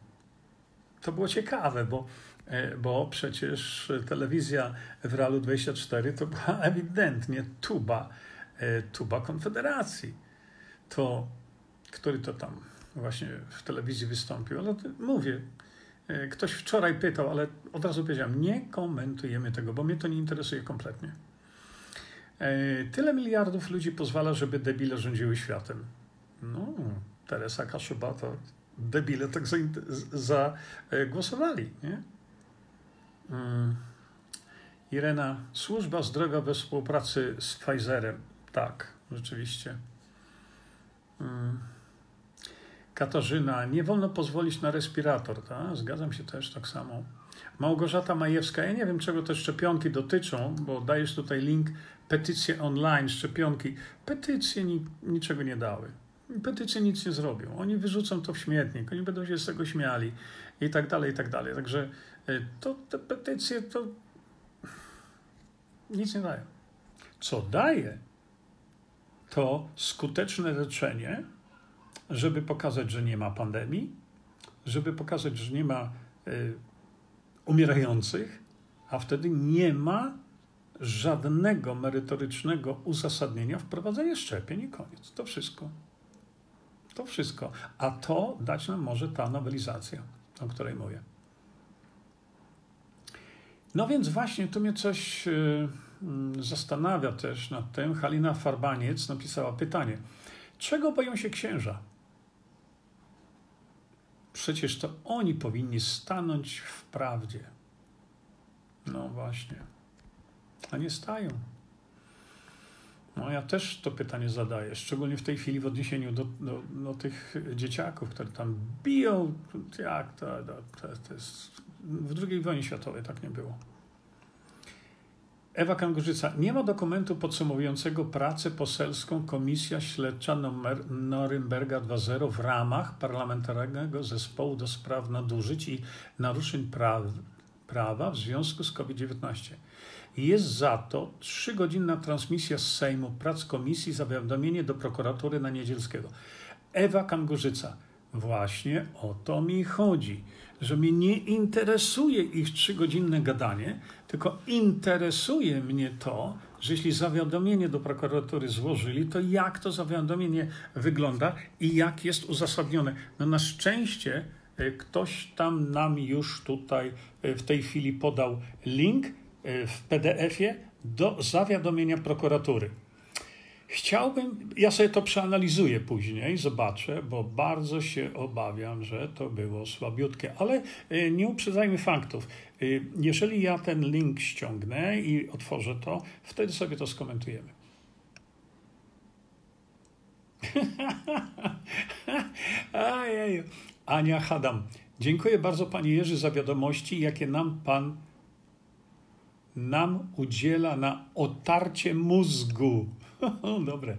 to było ciekawe, bo, e, bo przecież telewizja w Realu 24 to była ewidentnie tuba, tuba Konfederacji. To, który to tam właśnie w telewizji wystąpił, ale mówię, e, ktoś wczoraj pytał, ale od razu powiedziałem, nie komentujemy tego, bo mnie to nie interesuje kompletnie. Tyle miliardów ludzi pozwala, żeby debile rządziły światem. No, Teresa Kaszuba to debile tak zagłosowali. Za, nie? Mm. Irena, służba zdrowia we współpracy z Pfizerem. Tak, rzeczywiście. Mm. Katarzyna, nie wolno pozwolić na respirator. Tak? Zgadzam się też tak samo. Małgorzata Majewska, ja nie wiem, czego te szczepionki dotyczą, bo dajesz tutaj link, petycje online, szczepionki. Petycje ni niczego nie dały petycje nic nie zrobią. Oni wyrzucą to w śmietnik, oni będą się z tego śmiali i tak dalej, i tak dalej. Także e, to, te petycje to nic nie dają. Co daje, to skuteczne leczenie, żeby pokazać, że nie ma pandemii, żeby pokazać, że nie ma y, umierających, a wtedy nie ma żadnego merytorycznego uzasadnienia wprowadzenia szczepień i koniec. To wszystko. To wszystko. A to dać nam może ta nowelizacja. o której mówię. No więc właśnie tu mnie coś y, mm, zastanawia też nad tym. Halina Farbaniec napisała pytanie. Czego boją się księża? Przecież to oni powinni stanąć w prawdzie. No właśnie. A nie stają. No ja też to pytanie zadaję, szczególnie w tej chwili w odniesieniu do, do, do tych dzieciaków, które tam biją. Jak to, to, to jest... W II wojnie światowej tak nie było. Ewa Kangurzyca. Nie ma dokumentu podsumowującego pracę poselską Komisja Śledcza numer Norymberga 2.0 w ramach Parlamentarnego Zespołu do Spraw Nadużyć i Naruszeń praw, Prawa w związku z COVID-19. Jest za to trzygodzinna transmisja z Sejmu prac komisji, zawiadomienie do prokuratury na Niedzielskiego. Ewa Kangurzyca. Właśnie o to mi chodzi, że mnie nie interesuje ich trzygodzinne gadanie, tylko interesuje mnie to, że jeśli zawiadomienie do prokuratury złożyli, to jak to zawiadomienie wygląda i jak jest uzasadnione. No na szczęście e, ktoś tam nam już tutaj e, w tej chwili podał link e, w PDF-ie do zawiadomienia prokuratury. Chciałbym, ja sobie to przeanalizuję później, zobaczę, bo bardzo się obawiam, że to było słabiutkie, ale e, nie uprzedzajmy faktów. E, jeżeli ja ten link ściągnę i otworzę to, wtedy sobie to skomentujemy. Ania Hadam. Dziękuję bardzo Panie Jerzy za wiadomości, jakie nam Pan nam udziela na otarcie mózgu. Dobre.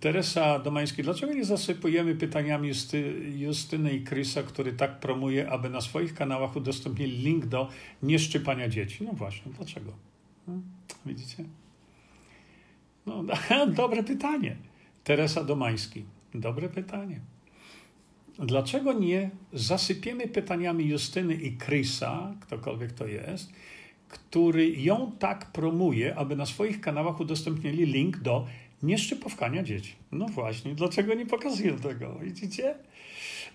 Teresa Domański, dlaczego nie zasypujemy pytaniami Justy, Justyny i Krysa, który tak promuje, aby na swoich kanałach udostępnili link do nieszczypania dzieci? No właśnie, dlaczego? Hmm, widzicie? No, dobre pytanie. Teresa Domański, dobre pytanie. Dlaczego nie zasypiemy pytaniami Justyny i Krysa, ktokolwiek to jest, który ją tak promuje, aby na swoich kanałach udostępnili link do nieszczypowkania dzieci. No właśnie, dlaczego nie pokazują tego? Widzicie?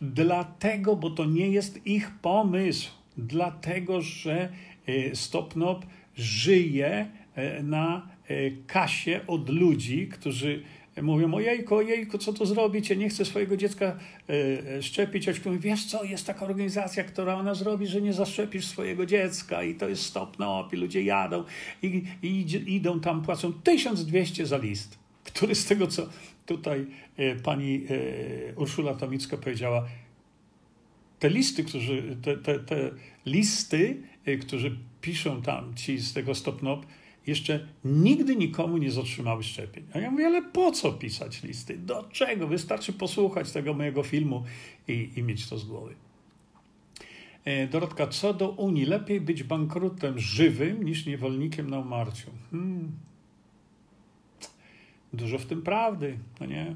Dlatego, bo to nie jest ich pomysł. Dlatego, że e, Stopnop żyje e, na e, kasie od ludzi, którzy mówią, ojejku, ojejku, co to zrobić, ja nie chcę swojego dziecka e, e, szczepić, a mówię, wiesz co, jest taka organizacja, która ona zrobi, że nie zaszczepisz swojego dziecka i to jest stop no, i ludzie jadą i, i idą tam, płacą 1200 za list, który z tego, co tutaj e, pani Urszula Tomicka powiedziała, te listy, którzy, te, te, te listy, którzy piszą tam ci z tego stopnop, jeszcze nigdy nikomu nie zatrzymały szczepień. A ja mówię, ale po co pisać listy? Do czego? Wystarczy posłuchać tego mojego filmu i, i mieć to z głowy. E, Dorotka, co do Unii, lepiej być bankrutem żywym niż niewolnikiem na umarciu. Hmm. Dużo w tym prawdy, no nie?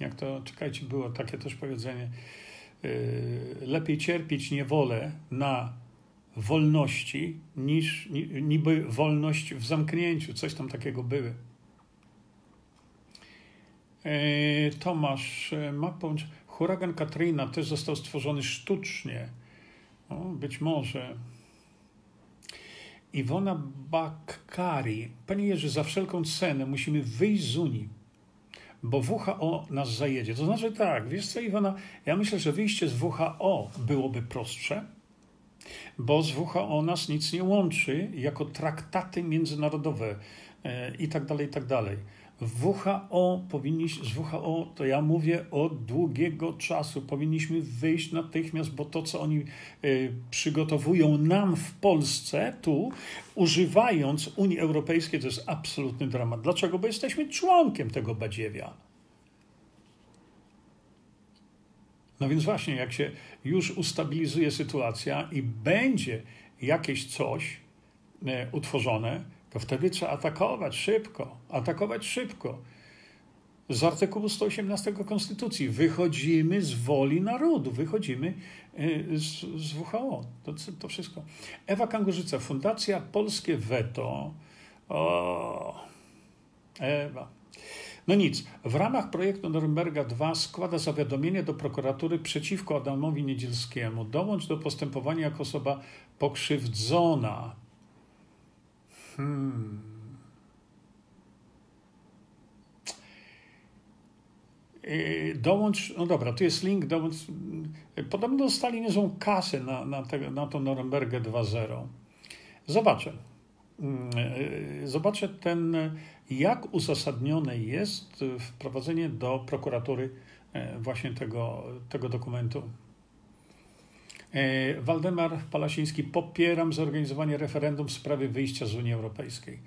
Jak to, czekajcie, było takie też powiedzenie. E, lepiej cierpieć niewolę na wolności niż niby wolność w zamknięciu. Coś tam takiego były. E, Tomasz e, ma połączyć. Huragan Katrina też został stworzony sztucznie. O, być może. Iwona Bakkari. Panie Jerzy, za wszelką cenę musimy wyjść z Unii, bo WHO nas zajedzie. To znaczy tak, wiesz co Iwona, ja myślę, że wyjście z WHO byłoby prostsze, bo z WHO nas nic nie łączy jako traktaty międzynarodowe e, i tak dalej, i tak dalej. WHO powinniśmy, z WHO to ja mówię od długiego czasu, powinniśmy wyjść natychmiast, bo to, co oni y, przygotowują nam w Polsce, tu, używając Unii Europejskiej, to jest absolutny dramat. Dlaczego? Bo jesteśmy członkiem tego badziewia. No więc właśnie, jak się już ustabilizuje sytuacja i będzie jakieś coś e, utworzone, to wtedy trzeba atakować szybko, atakować szybko. Z artykułu 118 Konstytucji wychodzimy z woli narodu, wychodzimy e, z, z WHO. To, to wszystko. Ewa Kangurzyca, Fundacja Polskie Weto. O, Ewa. No nic, w ramach projektu Norymberga 2 składa zawiadomienie do prokuratury przeciwko Adamowi Niedzielskiemu. Dołącz do postępowania jako osoba pokrzywdzona. Hmm. Y, dołącz, no dobra, tu jest link, dołącz. Podobno dostali niezłą kasę na, na, te, na tą Norymbergę 2.0. Zobaczę. Mm, y, zobaczę ten, jak uzasadnione jest wprowadzenie do prokuratury e, właśnie tego, tego dokumentu. E, Waldemar Palasiński, popieram zorganizowanie referendum w sprawie wyjścia z Unii Europejskiej.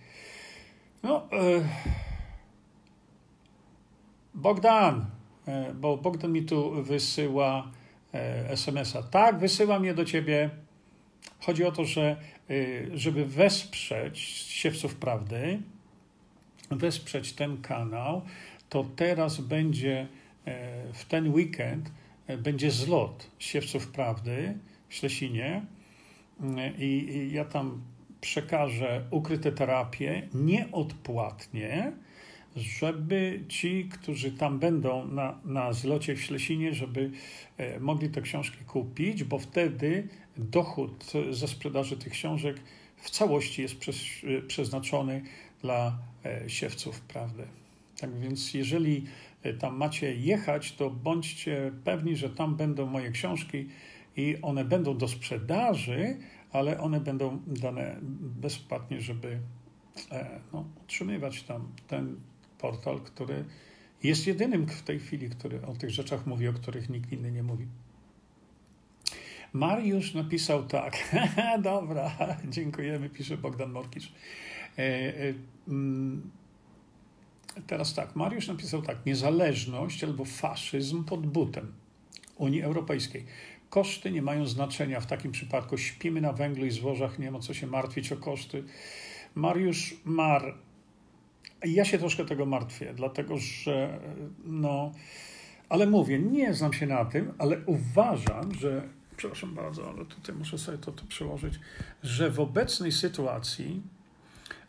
No, e, Bogdan, bo Bogdan mi tu wysyła SMS-a. Tak, wysyłam je do ciebie. Chodzi o to, że żeby wesprzeć siewców prawdy, wesprzeć ten kanał, to teraz będzie e, w ten weekend e, będzie zlot Siewców Prawdy w Ślesinie e, i ja tam przekażę ukryte terapie nieodpłatnie, żeby ci, którzy tam będą na, na zlocie w Ślesinie, żeby mogli te książki kupić, bo wtedy dochód ze sprzedaży tych książek w całości jest przeznaczony dla siewców prawdy. Tak więc, jeżeli e, tam macie jechać, to bądźcie pewni, że tam będą moje książki i one będą do sprzedaży, ale one będą dane bezpłatnie, żeby e, no, utrzymywać tam ten portal, który jest jedynym w tej chwili, który o tych rzeczach mówi, o których nikt inny nie mówi. Mariusz napisał tak. Dobra, dziękujemy, pisze Bogdan Morkisz. E, e, mm, teraz tak, Mariusz napisał tak, niezależność albo faszyzm pod butem Unii Europejskiej. Koszty nie mają znaczenia w takim przypadku. Śpimy na węglu i złożach, nie ma co się martwić o koszty. Mariusz Mar. Ja się troszkę tego martwię, dlatego że no, ale mówię, nie znam się na tym, ale uważam, że, przepraszam bardzo, ale tutaj muszę sobie to, to przełożyć, że w obecnej sytuacji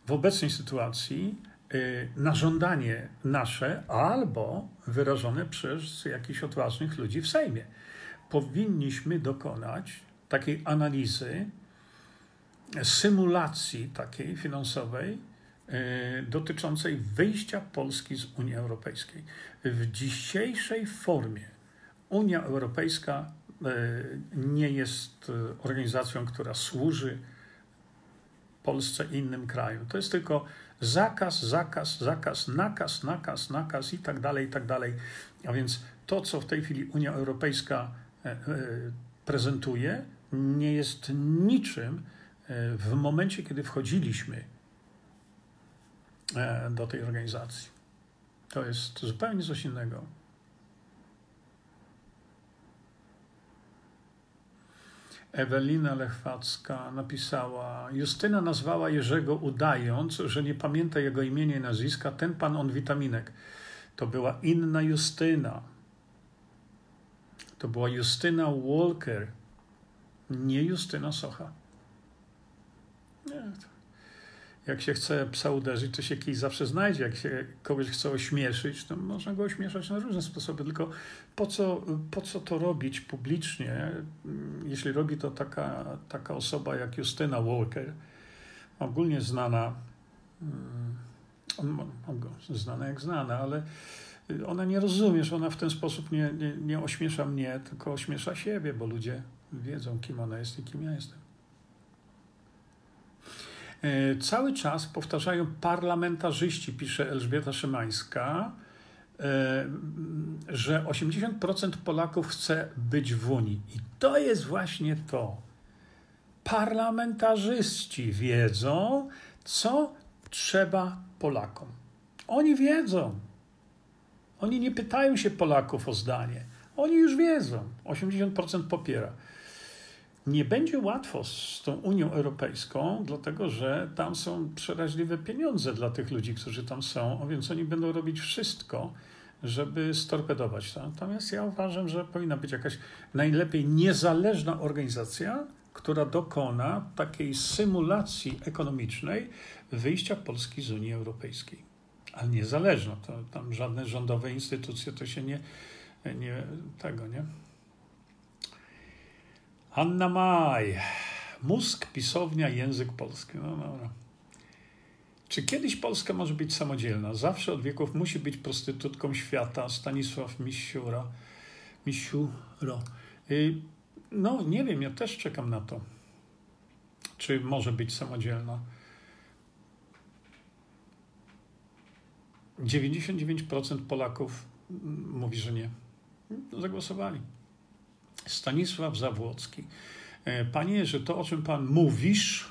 w obecnej sytuacji y, na żądanie nasze albo wyrażone przez jakichś odważnych ludzi w Sejmie. Powinniśmy dokonać takiej analizy, symulacji takiej finansowej y, dotyczącej wyjścia Polski z Unii Europejskiej. W dzisiejszej formie Unia Europejska y, nie jest organizacją, która służy Polsce i innym kraju. To jest tylko zakaz, zakaz, zakaz, nakaz, nakaz, nakaz i tak dalej, i tak dalej. A więc to, co w tej chwili Unia Europejska e, e, prezentuje, nie jest niczym e, w momencie, kiedy wchodziliśmy do tej organizacji. To jest zupełnie coś innego. Ewelina Lechwacka napisała: Justyna nazwała Jerzego udając, że nie pamięta jego imienia i nazwiska, ten pan on witaminek. To była inna Justyna. To była Justyna Walker, nie Justyna Socha. Nie, jak się chce psa uderzyć, to się kij zawsze znajdzie. Jak się kogoś chce ośmieszyć, to można go ośmieszać na różne sposoby. Tylko po co, po co to robić publicznie, jeśli robi to taka, taka osoba jak Justyna Walker, ogólnie znana, mm, znana jak znana, ale ona nie rozumie, że ona w ten sposób nie, nie, nie ośmiesza mnie, tylko ośmiesza siebie, bo ludzie wiedzą, kim ona jest i kim ja jestem. E, cały czas powtarzają parlamentarzyści, pisze Elżbieta Szymańska, e, że 80% Polaków chce być w Unii. I to jest właśnie to. Parlamentarzyści wiedzą, co trzeba Polakom. Oni wiedzą. Oni nie pytają się Polaków o zdanie. Oni już wiedzą. 80% popiera nie będzie łatwo z tą Unią Europejską, dlatego że tam są przeraźliwe pieniądze dla tych ludzi, którzy tam są, więc oni będą robić wszystko, żeby storpedować to. Natomiast ja uważam, że powinna być jakaś najlepiej niezależna organizacja, która dokona takiej symulacji ekonomicznej wyjścia Polski z Unii Europejskiej. ale niezależną. To tam żadne rządowe instytucje to się nie, nie tego, nie? Anna Maj. Mózg, pisownia, język polski. No dobra. Czy kiedyś Polska może być samodzielna? Zawsze od wieków musi być prostytutką świata. Stanisław Misiura. Misiuro. Y, no, nie wiem, ja też czekam na to. Czy może być samodzielna? 99% Polaków mówi, że nie. Zagłosowali. Stanisław Zawłocki. E, panie, że to, o czym pan mówisz,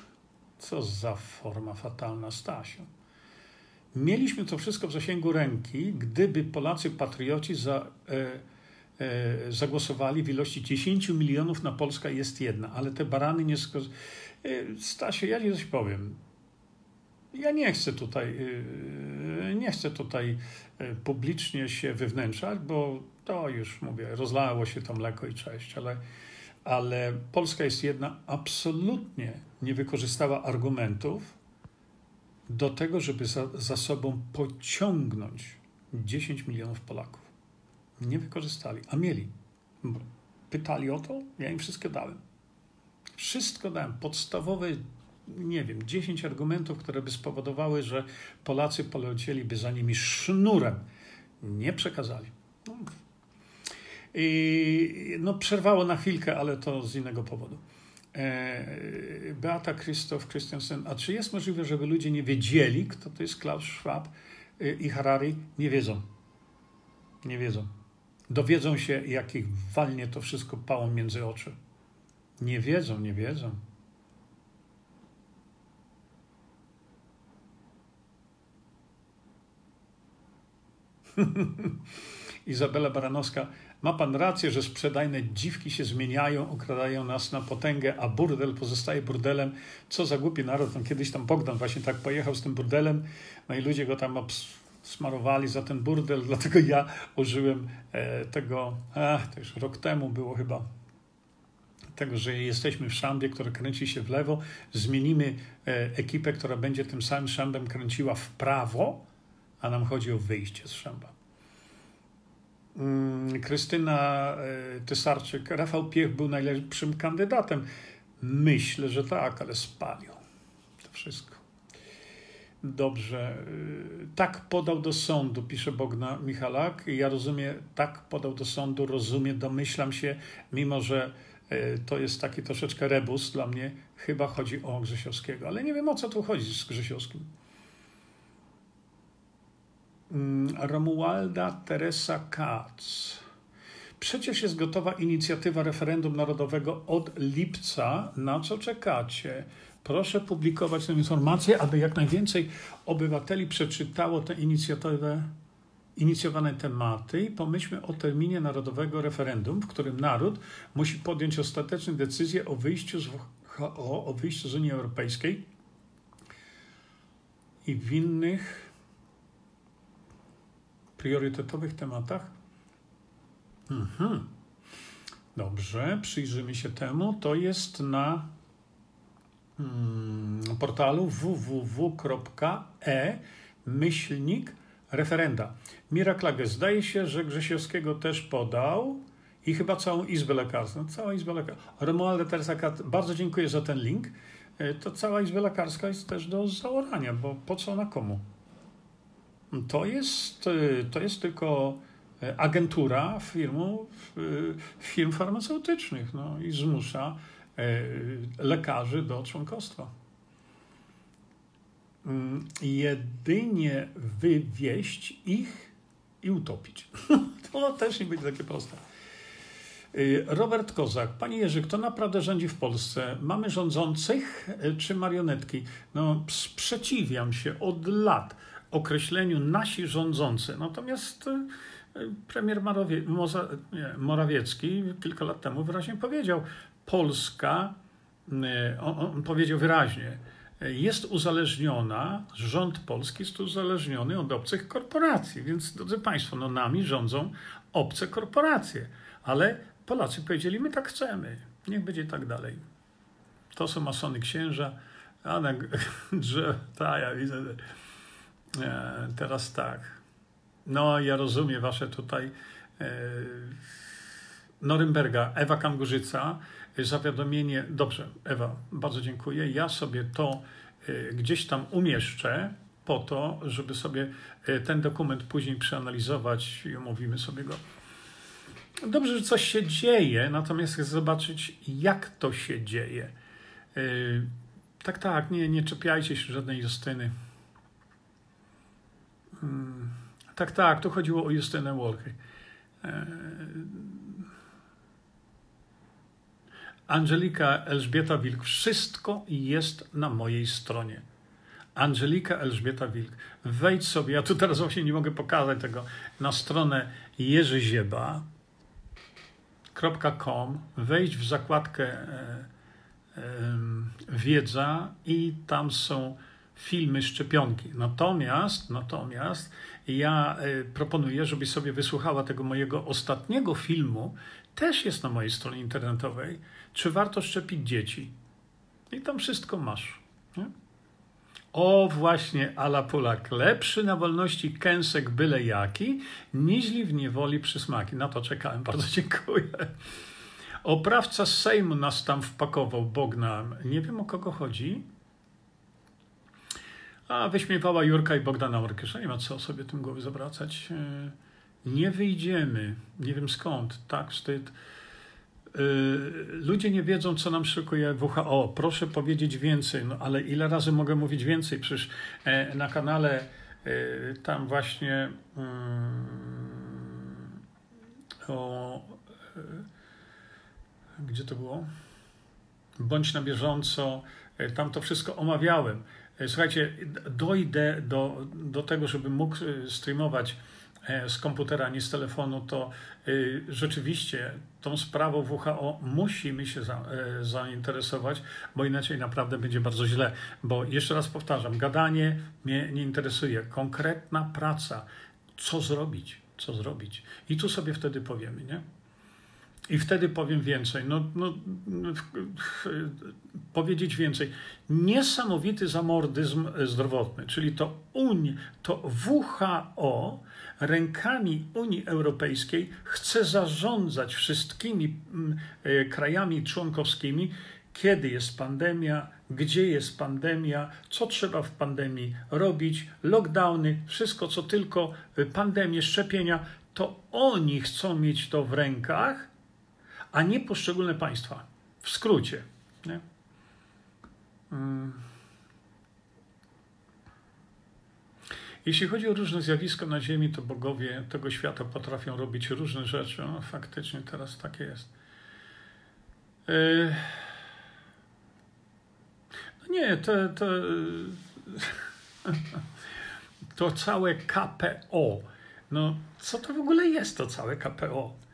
co za forma fatalna, Stasiu. Mieliśmy to wszystko w zasięgu ręki, gdyby Polacy patrioci za, e, e, zagłosowali w ilości 10 milionów na Polska jest jedna, ale te barany nie... Sko- e, Stasiu, ja ci coś powiem. Ja nie chcę tutaj, e, nie chcę tutaj e, publicznie się wywnętrzać, bo to już mówię, rozlało się to mleko i cześć, ale ale Polska jest jedna, absolutnie nie wykorzystała argumentów do tego, żeby za, za sobą pociągnąć 10 milionów Polaków. Nie wykorzystali, a mieli. Pytali o to, ja im wszystko dałem. Wszystko dałem. Podstawowe, nie wiem, 10 argumentów, które by spowodowały, że Polacy polecieliby za nimi sznurem. Nie przekazali. No, i no, przerwało na chwilkę, ale to z innego powodu. E, Beata Krzysztof Christiansen, a czy jest możliwe, żeby ludzie nie wiedzieli, kto to jest Klaus Schwab e, i Harari? Nie wiedzą. Nie wiedzą. Dowiedzą się, jak ich walnie to wszystko pałą między oczy. Nie wiedzą, nie wiedzą. Izabela Baranowska, ma pan rację, że sprzedajne dziwki się zmieniają, okradają nas na potęgę, a burdel pozostaje burdelem. Co za głupi naród. Tam kiedyś tam Bogdan właśnie tak pojechał z tym burdelem, no i ludzie go tam smarowali za ten burdel, dlatego ja użyłem e, tego, ach, to już rok temu było chyba, tego, że jesteśmy w szambie, która kręci się w lewo, zmienimy e, ekipę, która będzie tym samym szambem kręciła w prawo, a nam chodzi o wyjście z szamba. Mm, Krystyna e, Tysarczyk, Rafał Piech był najlepszym kandydatem. Myślę, że tak, ale spalił to wszystko. Dobrze. E, tak podał do sądu, pisze Bogna Michalak. Ja rozumiem, tak podał do sądu, rozumiem, domyślam się, mimo że e, to jest taki troszeczkę rebus dla mnie, chyba chodzi o Grzesiowskiego, ale nie wiem o co tu chodzi z Grzesiowskim. Mm, Romualda Teresa Katz. Przecież jest gotowa inicjatywa referendum narodowego od lipca. Na co czekacie? Proszę publikować tę informację, aby jak najwięcej obywateli przeczytało tę inicjatywę, inicjowane tematy i pomyślmy o terminie narodowego referendum, w którym naród musi podjąć ostateczną decyzję o wyjściu z, o, o wyjściu z Unii Europejskiej i w innych priorytetowych tematach? Mhm. Dobrze, przyjrzymy się temu. To jest na hmm, portalu www.e myślnik referenda. Mira Klage, zdaje się, że Grzesiowskiego też podał i chyba całą Izbę Lekarską. No, cała Izba Lekarska. Romualda Tersakat, bardzo dziękuję za ten link. E, to cała Izba Lekarska jest też do zaorania, bo po co na komu? To jest, y, to jest tylko y, agentura firmu, y, firm farmaceutycznych no, i zmusza lekarzy do członkostwa. Mm, jedynie wywieść ich i utopić. To też nie będzie takie proste. Robert Kozak. Panie Jerzy, kto naprawdę rządzi w Polsce? Mamy rządzących czy marionetki? No, sprzeciwiam się od lat określeniu nasi rządzący. Natomiast e, premier Morawie, Morawiecki kilka lat temu wyraźnie powiedział, Polska, e, on, powiedział wyraźnie, jest uzależniona, rząd polski jest uzależniony od obcych korporacji. Więc, drodzy Państwo, no nami rządzą obce korporacje. Ale Polacy powiedzieli, my tak chcemy, niech będzie tak dalej. To są masony księża, a na ta ja widzę, teraz tak. No, ja rozumiem wasze tutaj. E, Norymberga, Ewa Kangurzyca, zawiadomienie. Dobrze, Ewa, bardzo dziękuję. Ja sobie to e, gdzieś tam umieszczę po to, żeby sobie e, ten dokument później przeanalizować i omówimy sobie go. Dobrze, że coś się dzieje, natomiast chcę zobaczyć, jak to się dzieje. E, tak, tak, nie, nie czepiajcie się żadnej Justyny. Tak, tak, tu chodziło o Justynę Walker. Angelika Elżbieta Wilk, wszystko jest na mojej stronie. Angelika Elżbieta Wilk. Wejdź sobie, ja tu teraz właśnie nie mogę pokazać tego, na stronę jerzyzieba.com, wejdź w zakładkę e, e, wiedza i tam są filmy szczepionki. Natomiast, natomiast ja e, proponuję, żebyś sobie wysłuchała tego mojego ostatniego filmu, też jest na mojej stronie internetowej, czy warto szczepić dzieci. I tam wszystko masz. Nie? O właśnie, ala Polak, lepszy na wolności kęsek byle jaki, niźli w niewoli przysmaki. Na to czekałem, bardzo dziękuję. Oprawca Sejmu nas tam wpakował, Bogna. Nie wiem o kogo chodzi. A wyśmiewała Jurka i Bogdana Orkesza. Nie ma co sobie tym głowy zawracać. E, nie wyjdziemy. Nie wiem skąd. Tak, wstyd. E, ludzie nie wiedzą, co nam szykuje WHO. Proszę powiedzieć więcej, no ale ile razy mogę mówić więcej? Przecież e, na kanale tam właśnie mm, o. Gdzie to było? Bądź na bieżąco. Tam to wszystko omawiałem. E, słuchajcie, dojdę do, do tego, żebym mógł e, streamować e, z komputera, nie z telefonu, to rzeczywiście tą sprawą WHO musimy się za, zainteresować, bo inaczej naprawdę będzie bardzo źle. Bo jeszcze raz powtarzam, gadanie mnie nie interesuje. Konkretna praca, co zrobić, co zrobić. I tu sobie wtedy powiemy, nie? I wtedy powiem więcej. No, no, powiedzieć więcej. Niesamowity zamordyzm zdrowotny, czyli to Unii, to WHO rękami Unii Europejskiej chce zarządzać wszystkimi mm, e, krajami członkowskimi, kiedy jest pandemia, gdzie jest pandemia, co trzeba w pandemii robić, lockdowny, wszystko co tylko e, pandemie, szczepienia, to oni chcą mieć to w rękach a nie poszczególne państwa. W skrócie. Nie? Mm. Jeśli chodzi o różne zjawiska na Ziemi, to bogowie tego świata potrafią robić różne rzeczy. No, faktycznie teraz takie jest. Yy. No nie, to, to, to całe KPO. No, co to w ogóle jest to całe KPO?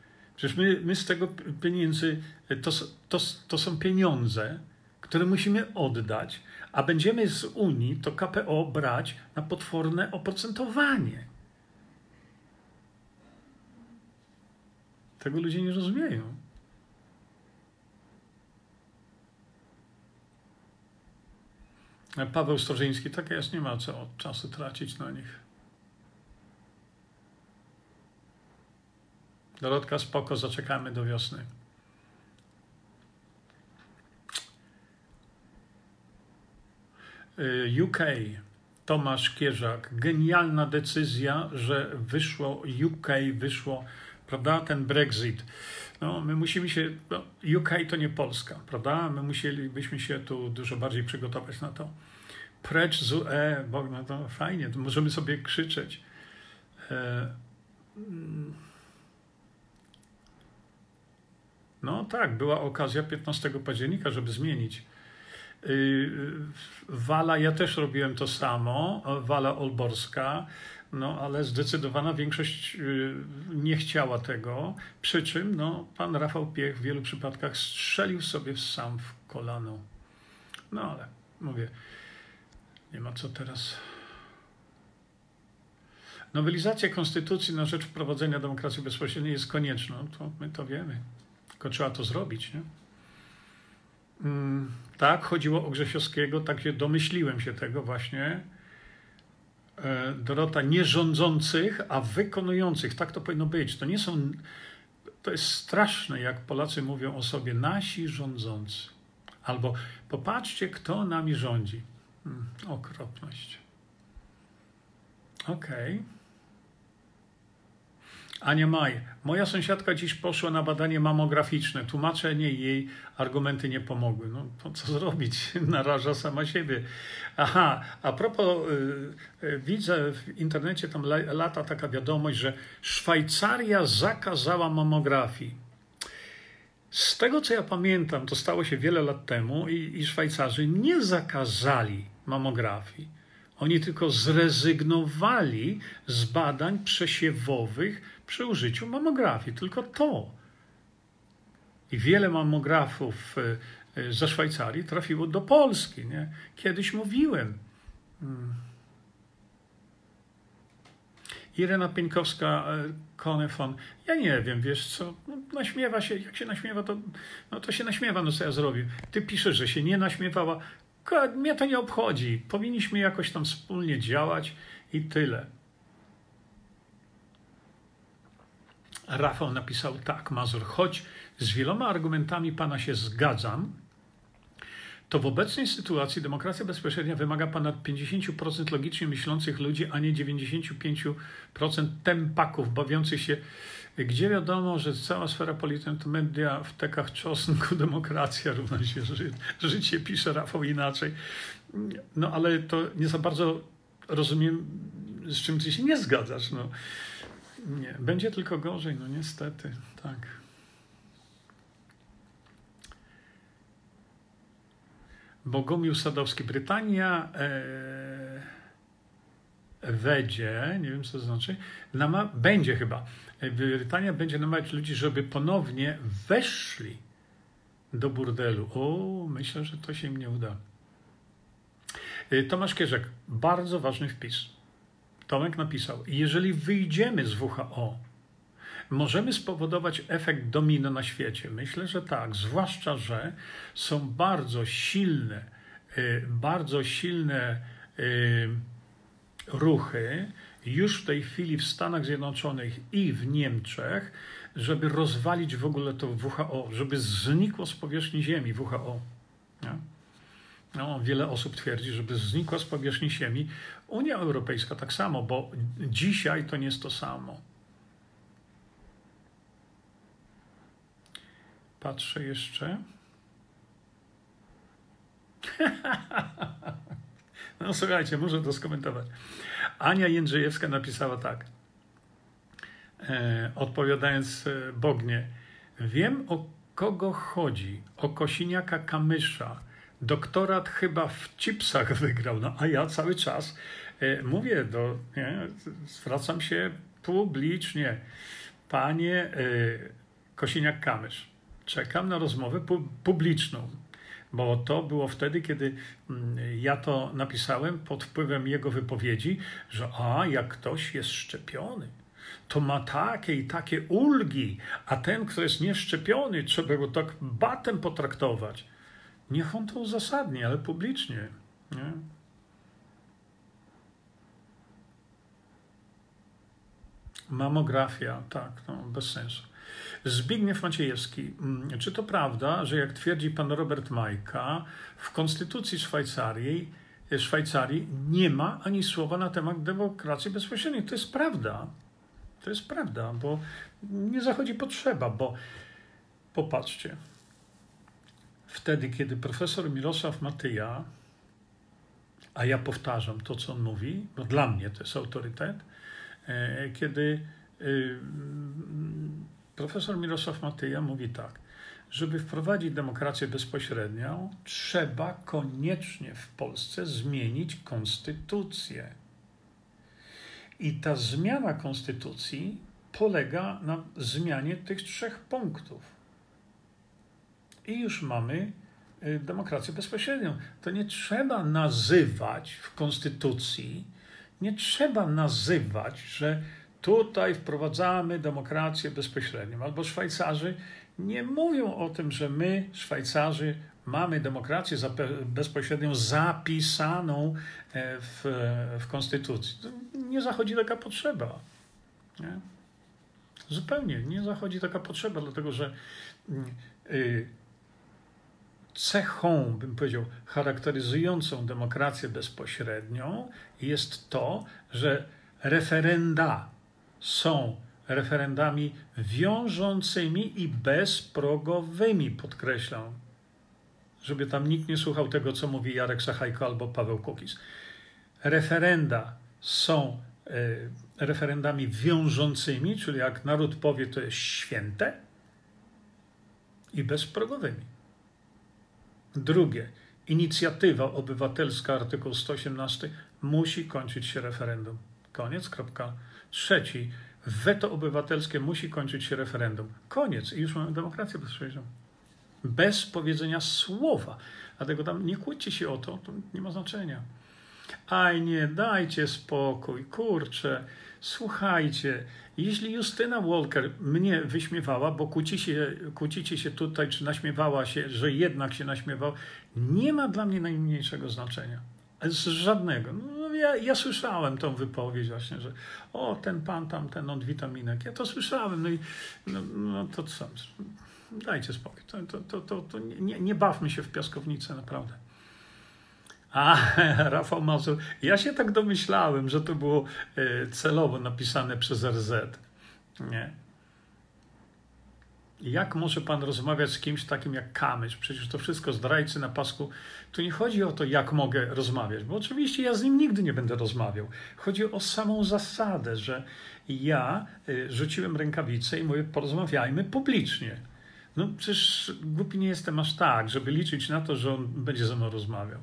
Przecież my, my z tego pieniędzy, to, to, to są pieniądze, które musimy oddać, a będziemy z Unii to KPO brać na potworne oprocentowanie. Tego ludzie nie rozumieją. Paweł Storzyński, tak jest, nie ma co czasu tracić na nich. Dorotka, spoko, zaczekamy do wiosny. Y, UK, Tomasz Kierzak, genialna decyzja, że wyszło UK, wyszło, prawda, ten Brexit. No, my musimy się, no, UK to nie Polska, prawda? My musielibyśmy się tu dużo bardziej przygotować na to. Precz z UE, bo no to fajnie, to możemy sobie krzyczeć. E, mm, No tak, była okazja 15 października, żeby zmienić. Y, Wala, ja też robiłem to samo, Wala Olborska, no ale zdecydowana większość y, nie chciała tego, przy czym no, pan Rafał Piech w wielu przypadkach strzelił sobie sam w kolano. No ale mówię, nie ma co teraz. Nowelizacja konstytucji na rzecz wprowadzenia demokracji bezpośredniej jest konieczna, to my to wiemy. Tylko trzeba to zrobić. Nie? Mm, tak, chodziło o Grzesiowskiego, tak się domyśliłem się tego właśnie. e, Dorota, nie rządzących, a wykonujących. Tak to powinno być. To nie są. To jest straszne, jak Polacy mówią o sobie, nasi rządzący. Albo popatrzcie, kto nami rządzi. Hmm, okropność. Okej. Okay. Ania Maj. Moja sąsiadka dziś poszła na badanie mamograficzne. Tłumaczenie jej argumenty nie pomogły. No to co zrobić? Naraża sama siebie. Aha, a propos, y, y, widzę w internecie tam lata taka wiadomość, że Szwajcaria zakazała mamografii. Z tego co ja pamiętam, to stało się wiele lat temu i, i Szwajcarzy nie zakazali mamografii. Oni tylko zrezygnowali z badań przesiewowych przy użyciu mamografii. Tylko to. I wiele mamografów e, e, ze Szwajcarii trafiło do Polski. Nie? Kiedyś mówiłem. Hmm. Irena Pieńkowska, e, Konefon. Ja nie wiem, wiesz co, no, naśmiewa się, jak się naśmiewa, to, no to się naśmiewa, no co ja zrobię. Ty piszesz, że się nie naśmiewała. Mnie to nie obchodzi. Powinniśmy jakoś tam wspólnie działać i tyle. Rafał napisał tak, Mazur, choć z wieloma argumentami pana się zgadzam, to w obecnej sytuacji demokracja bezpośrednia wymaga ponad 50% logicznie myślących ludzi, a nie 95% tempaków bawiących się, gdzie wiadomo, że cała sfera polityczna to media w tekach czosnku, demokracja równa się ży życie, pisze Rafał inaczej. No ale to nie za bardzo rozumiem, z czym ty się nie zgadzasz. No. Nie, będzie tylko gorzej, no niestety, tak. Bogumił Sadowski, Brytania e, wedzie, nie wiem co to znaczy, nama, będzie chyba, Brytania będzie namawiać ludzi, żeby ponownie weszli do burdelu. O, myślę, że to się im nie uda. E, Tomasz Kierzek, bardzo ważny wpis. Tomek napisał, jeżeli wyjdziemy z WHO, możemy spowodować efekt domino na świecie. Myślę, że tak, zwłaszcza, że są bardzo silne, y, bardzo silne y, ruchy już w tej chwili w Stanach Zjednoczonych i w Niemczech, żeby rozwalić w ogóle to WHO, żeby znikło z powierzchni Ziemi WHO. Nie? No, wiele osób twierdzi, żeby znikła z powierzchni Ziemi. Unia Europejska tak samo, bo dzisiaj to nie jest to samo. Patrzę jeszcze. No słuchajcie, muszę to skomentować. Ania Jędrzejewska napisała tak, e, odpowiadając e, Bognie. Wiem o kogo chodzi, o Kosiniaka Kamysza, doktorat chyba w chipsach wygrał, no a ja cały czas e, mówię, do, nie, zwracam się publicznie. Panie e, Kosiniak-Kamysz, czekam na rozmowę pu publiczną, bo to było wtedy, kiedy mm, ja to napisałem pod wpływem jego wypowiedzi, że a, jak ktoś jest szczepiony, to ma takie i takie ulgi, a ten, kto jest nieszczepiony, trzeba go tak batem potraktować. Niech on to uzasadni, ale publicznie. Nie? Mamografia, tak, no, bez sensu. Zbigniew Maciejewski. Mm, czy to prawda, że jak twierdzi pan Robert Majka, w konstytucji Szwajcarii, Szwajcarii nie ma ani słowa na temat demokracji bezpośredniej? To jest prawda. To jest prawda, bo nie zachodzi potrzeba, bo popatrzcie, wtedy, kiedy profesor Mirosław Matyja, a ja powtarzam to, co on mówi, bo dla mnie to jest autorytet, e, kiedy e, profesor Mirosław Matyja mówi tak, żeby wprowadzić demokrację bezpośrednią, trzeba koniecznie w Polsce zmienić konstytucję. I ta zmiana konstytucji polega na zmianie tych trzech punktów i już mamy y, demokrację bezpośrednią. To nie trzeba nazywać w konstytucji, nie trzeba nazywać, że tutaj wprowadzamy demokrację bezpośrednią. Albo Szwajcarzy nie mówią o tym, że my, Szwajcarzy, mamy demokrację bezpośrednią zapisaną e, w, w Konstytucji. Nie zachodzi taka potrzeba. Nie? Zupełnie nie zachodzi taka potrzeba, dlatego że y, cechą, bym powiedział, charakteryzującą demokrację bezpośrednią jest to, że referenda są referendami wiążącymi i bezprogowymi, podkreślam, żeby tam nikt nie słuchał tego, co mówi Jarek Sachajko albo Paweł Kukis. Referenda są e, referendami wiążącymi, czyli jak naród powie, to jest święte, i bezprogowymi. Drugie, inicjatywa obywatelska, artykuł 118, musi kończyć się referendum. Koniec, kropka. Trzeci, weto obywatelskie musi kończyć się referendum. Koniec i już mamy demokrację bezpośrednią bez powiedzenia słowa. Dlatego tam nie kłóćcie się o to, to nie ma znaczenia. Aj nie, dajcie spokój, kurczę, słuchajcie. Jeśli Justyna Walker mnie wyśmiewała, bo kłóci się, kłócicie się tutaj, czy naśmiewała się, że jednak się naśmiewał, nie ma dla mnie najmniejszego znaczenia. Z żadnego. No, ja, ja, słyszałem tą wypowiedź właśnie, że o, ten pan tam, ten od witaminek. Ja to słyszałem. No i no, no to co? dajcie spokój. To, to, to, to nie, nie bawmy się w piaskownicę, naprawdę. A, Rafał Mazur, ja się tak domyślałem, że to było e, celowo napisane przez RZ. Nie. Jak może pan rozmawiać z kimś takim jak Kamysz? Przecież to wszystko zdrajcy na pasku. Tu nie chodzi o to, jak mogę rozmawiać, bo oczywiście ja z nim nigdy nie będę rozmawiał. Chodzi o samą zasadę, że ja e, rzuciłem rękawicę i mówię, porozmawiajmy publicznie. No przecież głupi nie jestem aż tak, żeby liczyć na to, że on będzie ze mną rozmawiał.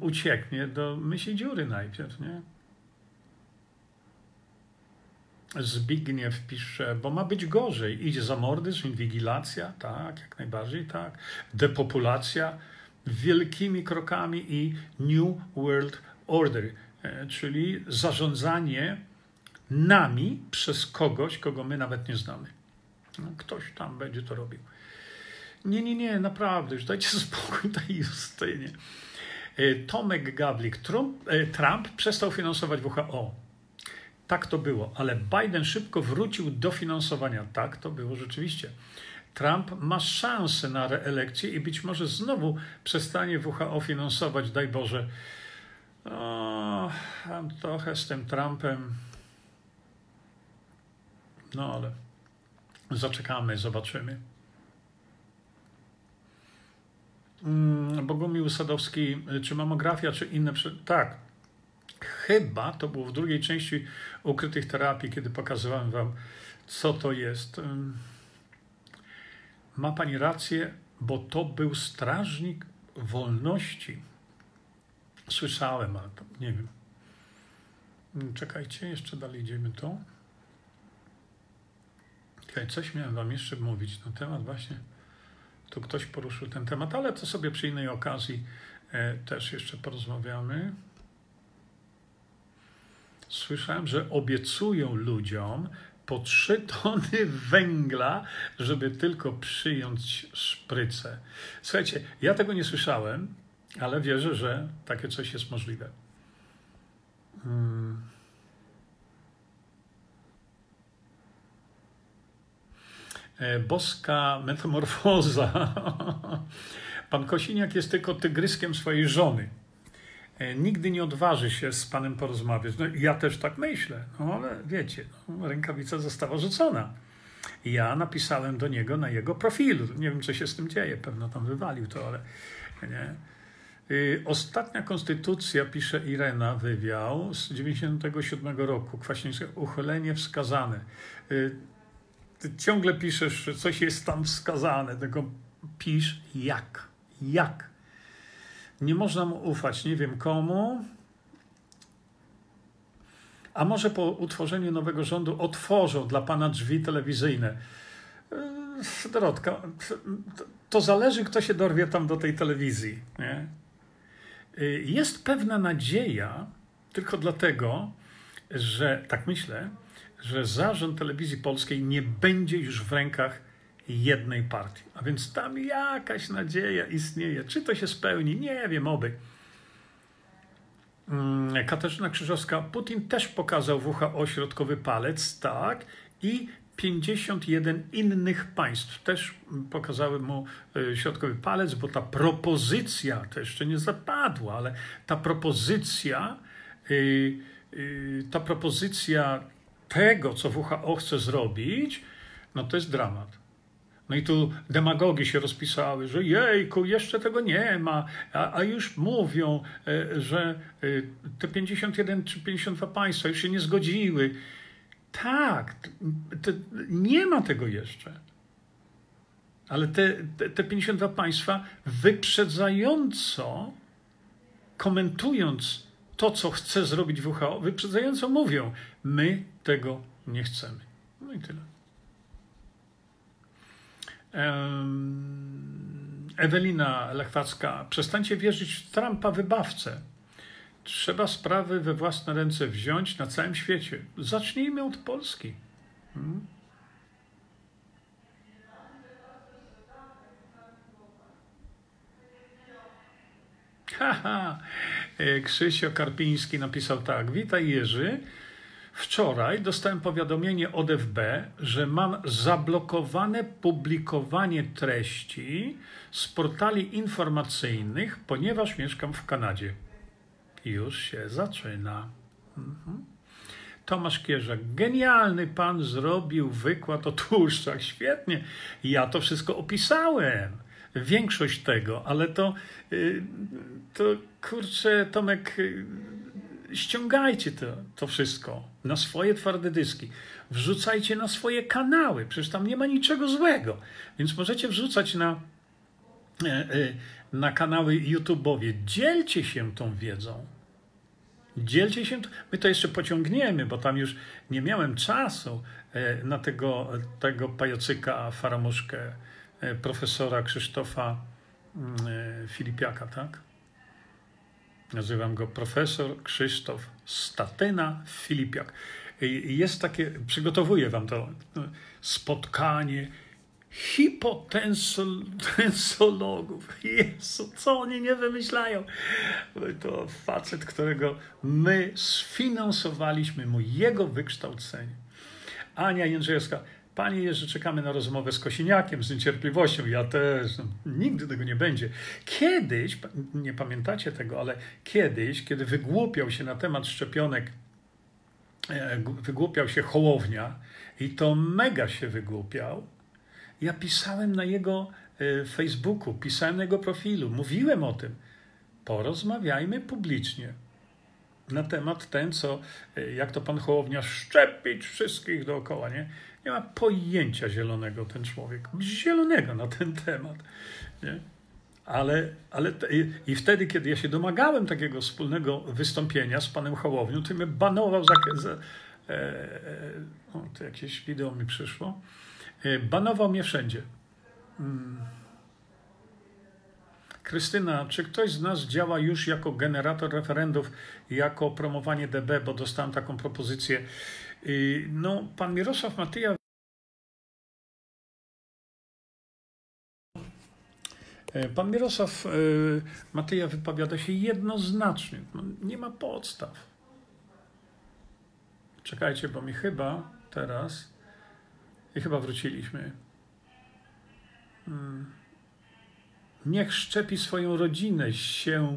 Ucieknie do myśli dziury najpierw, nie? Zbigniew pisze, bo ma być gorzej. Idzie zamordyzm, inwigilacja, tak, jak najbardziej, tak. Depopulacja wielkimi krokami i New World Order, e, czyli zarządzanie nami przez kogoś, kogo my nawet nie znamy. No, ktoś tam będzie to robił. Nie, nie, nie, naprawdę, już dajcie spokój tej Justynie. E, Tomek Gawlik, Trump, e, Trump przestał finansować WHO. Tak to było, ale Biden szybko wrócił do finansowania. Tak to było rzeczywiście. Trump ma szansę na reelekcję i być może znowu przestanie WHO finansować, daj Boże. O, trochę z tym Trumpem. No ale Zaczekamy, zobaczymy. Mm, Bogumił Sadowski, czy mamografia, czy inne. Tak. Chyba to było w drugiej części ukrytych terapii, kiedy pokazywałem Wam, co to jest. Ma Pani rację, bo to był strażnik wolności. Słyszałem, ale nie wiem. Czekajcie, jeszcze dalej idziemy to. Coś miałem wam jeszcze mówić na temat właśnie. Tu ktoś poruszył ten temat, ale to sobie przy innej okazji e, też jeszcze porozmawiamy. Słyszałem, że obiecują ludziom po trzy tony węgla, żeby tylko przyjąć szprycę. Słuchajcie, ja tego nie słyszałem, ale wierzę, że takie coś jest możliwe. Hmm. Boska metamorfoza. Pan Kosiniak jest tylko tygryskiem swojej żony. E, nigdy nie odważy się z panem porozmawiać. No, ja też tak myślę, no ale wiecie, no, rękawica została rzucona. Ja napisałem do niego na jego profilu. Nie wiem, co się z tym dzieje, pewno tam wywalił to, ale nie. Y, ostatnia konstytucja, pisze Irena Wywiał z 97 roku, Kwaśniewskiego, uchylenie wskazane. Ty ciągle piszesz, że coś jest tam wskazane, tylko pisz jak. Jak. Nie można mu ufać, nie wiem komu. A może po utworzeniu nowego rządu otworzą dla pana drzwi telewizyjne. Yy, Dorotka, to zależy, kto się dorwie tam do tej telewizji. Nie? Yy, jest pewna nadzieja, tylko dlatego, że tak myślę, że zarząd telewizji polskiej nie będzie już w rękach jednej partii. A więc tam jakaś nadzieja istnieje. Czy to się spełni? Nie wiem, oby. Mm, Katarzyna Krzyżowska, Putin też pokazał WHO środkowy palec, tak, i 51 innych państw też pokazały mu e, środkowy palec, bo ta propozycja, to jeszcze nie zapadła, ale ta propozycja, y, y, ta propozycja tego, co WHO chce zrobić, no to jest dramat. No i tu demagogi się rozpisały, że jejku, jeszcze tego nie ma, a, a, już mówią, e, że e, te 51 czy 52 państwa już się nie zgodziły. Tak, to, nie ma tego jeszcze. Ale te, te, te 52 państwa wyprzedzająco, komentując to, co chce zrobić WHO, wyprzedzająco mówią, my tego nie chcemy. No i tyle. Ewelina Lechwacka, przestańcie wierzyć w Trumpa wybawcę. Trzeba sprawy we własne ręce wziąć na całym świecie. Zacznijmy od Polski. Hmm? Haha, e, Krzysio Karpiński napisał tak. Witaj Jerzy. Wczoraj dostałem powiadomienie od FB, że mam zablokowane publikowanie treści z portali informacyjnych, ponieważ mieszkam w Kanadzie. Już się zaczyna. Mhm. Tomasz Kierzak, genialny pan zrobił wykład o tłuszczach. Świetnie. Ja to wszystko opisałem. Większość tego, ale to, y, to kurczę, Tomek, y, ściągajcie to, to wszystko na swoje twarde dyski, wrzucajcie na swoje kanały, przecież tam nie ma niczego złego. Więc możecie wrzucać na, e, e, na kanały YouTube'owie. Dzielcie się tą wiedzą. Dzielcie się, my to jeszcze pociągniemy, bo tam już nie miałem czasu e, na tego, tego pajacyka, faramuszkę profesora Krzysztofa mm, Filipiaka, tak? Nazywam go profesor Krzysztof Statyna Filipiak. Jest takie, przygotowuję wam to spotkanie hipotensologów. Jezu, co oni nie wymyślają? To facet, którego my sfinansowaliśmy mu jego wykształcenie. Ania Jędrzejewska, Panie Jerzy, czekamy na rozmowę z Kosiniakiem z niecierpliwością. Ja też. No, nigdy tego nie będzie. Kiedyś, nie pamiętacie tego, ale kiedyś, kiedy wygłupiał się na temat szczepionek, e, wygłupiał się Hołownia i to mega się wygłupiał, ja pisałem na jego e, Facebooku, pisałem na jego profilu, mówiłem o tym. Porozmawiajmy publicznie na temat ten, co, e, jak to pan Hołownia, szczepić wszystkich dookoła, nie? Nie ma pojęcia zielonego ten człowiek, zielonego na ten temat. Nie? Ale, ale i, wtedy, kiedy ja się domagałem takiego wspólnego wystąpienia z panem Hołownią, to mnie banował za. za e, e, o, to jakieś wideo mi przyszło. E, banował mnie wszędzie. Hmm. Krystyna, czy ktoś z nas działa już jako generator referendów, jako promowanie DB, bo dostałem taką propozycję. No, pan Mirosław Matyja e, Pan Mirosław e, Matyja wypowiada się jednoznacznie. No, nie ma podstaw. Czekajcie, bo mi chyba teraz i chyba wróciliśmy. Hmm. Niech szczepi swoją rodzinę się,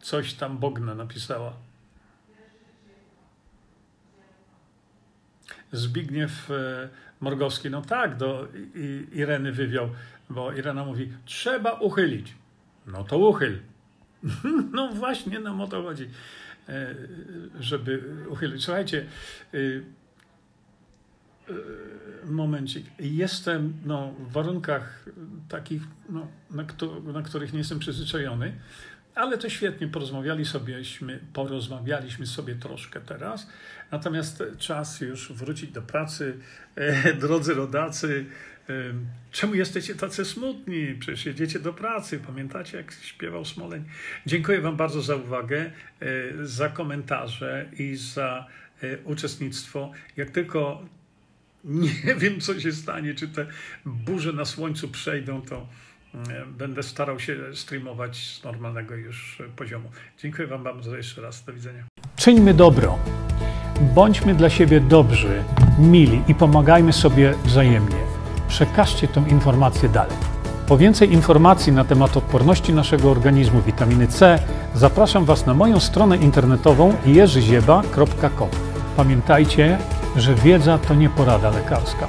coś tam Bogna napisała. Zbigniew e, Morgowski, no tak, do Ireny wywiał, bo Irena mówi, trzeba uchylić. No to uchyl. No właśnie nam o to chodzi, e, żeby uchylić. Słuchajcie, e, momencik. Jestem no, w warunkach takich, no, na, na których nie jestem przyzwyczajony, ale to świetnie porozmawiali sobieśmy, porozmawialiśmy sobie troszkę teraz. Natomiast czas już wrócić do pracy. E, drodzy rodacy, e, czemu jesteście tacy smutni? Przecież jedziecie do pracy. Pamiętacie, jak śpiewał Smoleń? Dziękuję Wam bardzo za uwagę, e, za komentarze i za uczestnictwo. Jak tylko nie wiem, co się stanie, czy te burze na słońcu przejdą, to będę starał się streamować z normalnego już poziomu. Dziękuję Wam bardzo jeszcze raz. Do widzenia. Czyńmy dobro. Bądźmy dla siebie dobrzy, mili i pomagajmy sobie wzajemnie. Przekażcie tę informację dalej. Po więcej informacji na temat odporności naszego organizmu witaminy C zapraszam Was na moją stronę internetową jerzyzieba.com. Pamiętajcie, że wiedza to nie porada lekarska.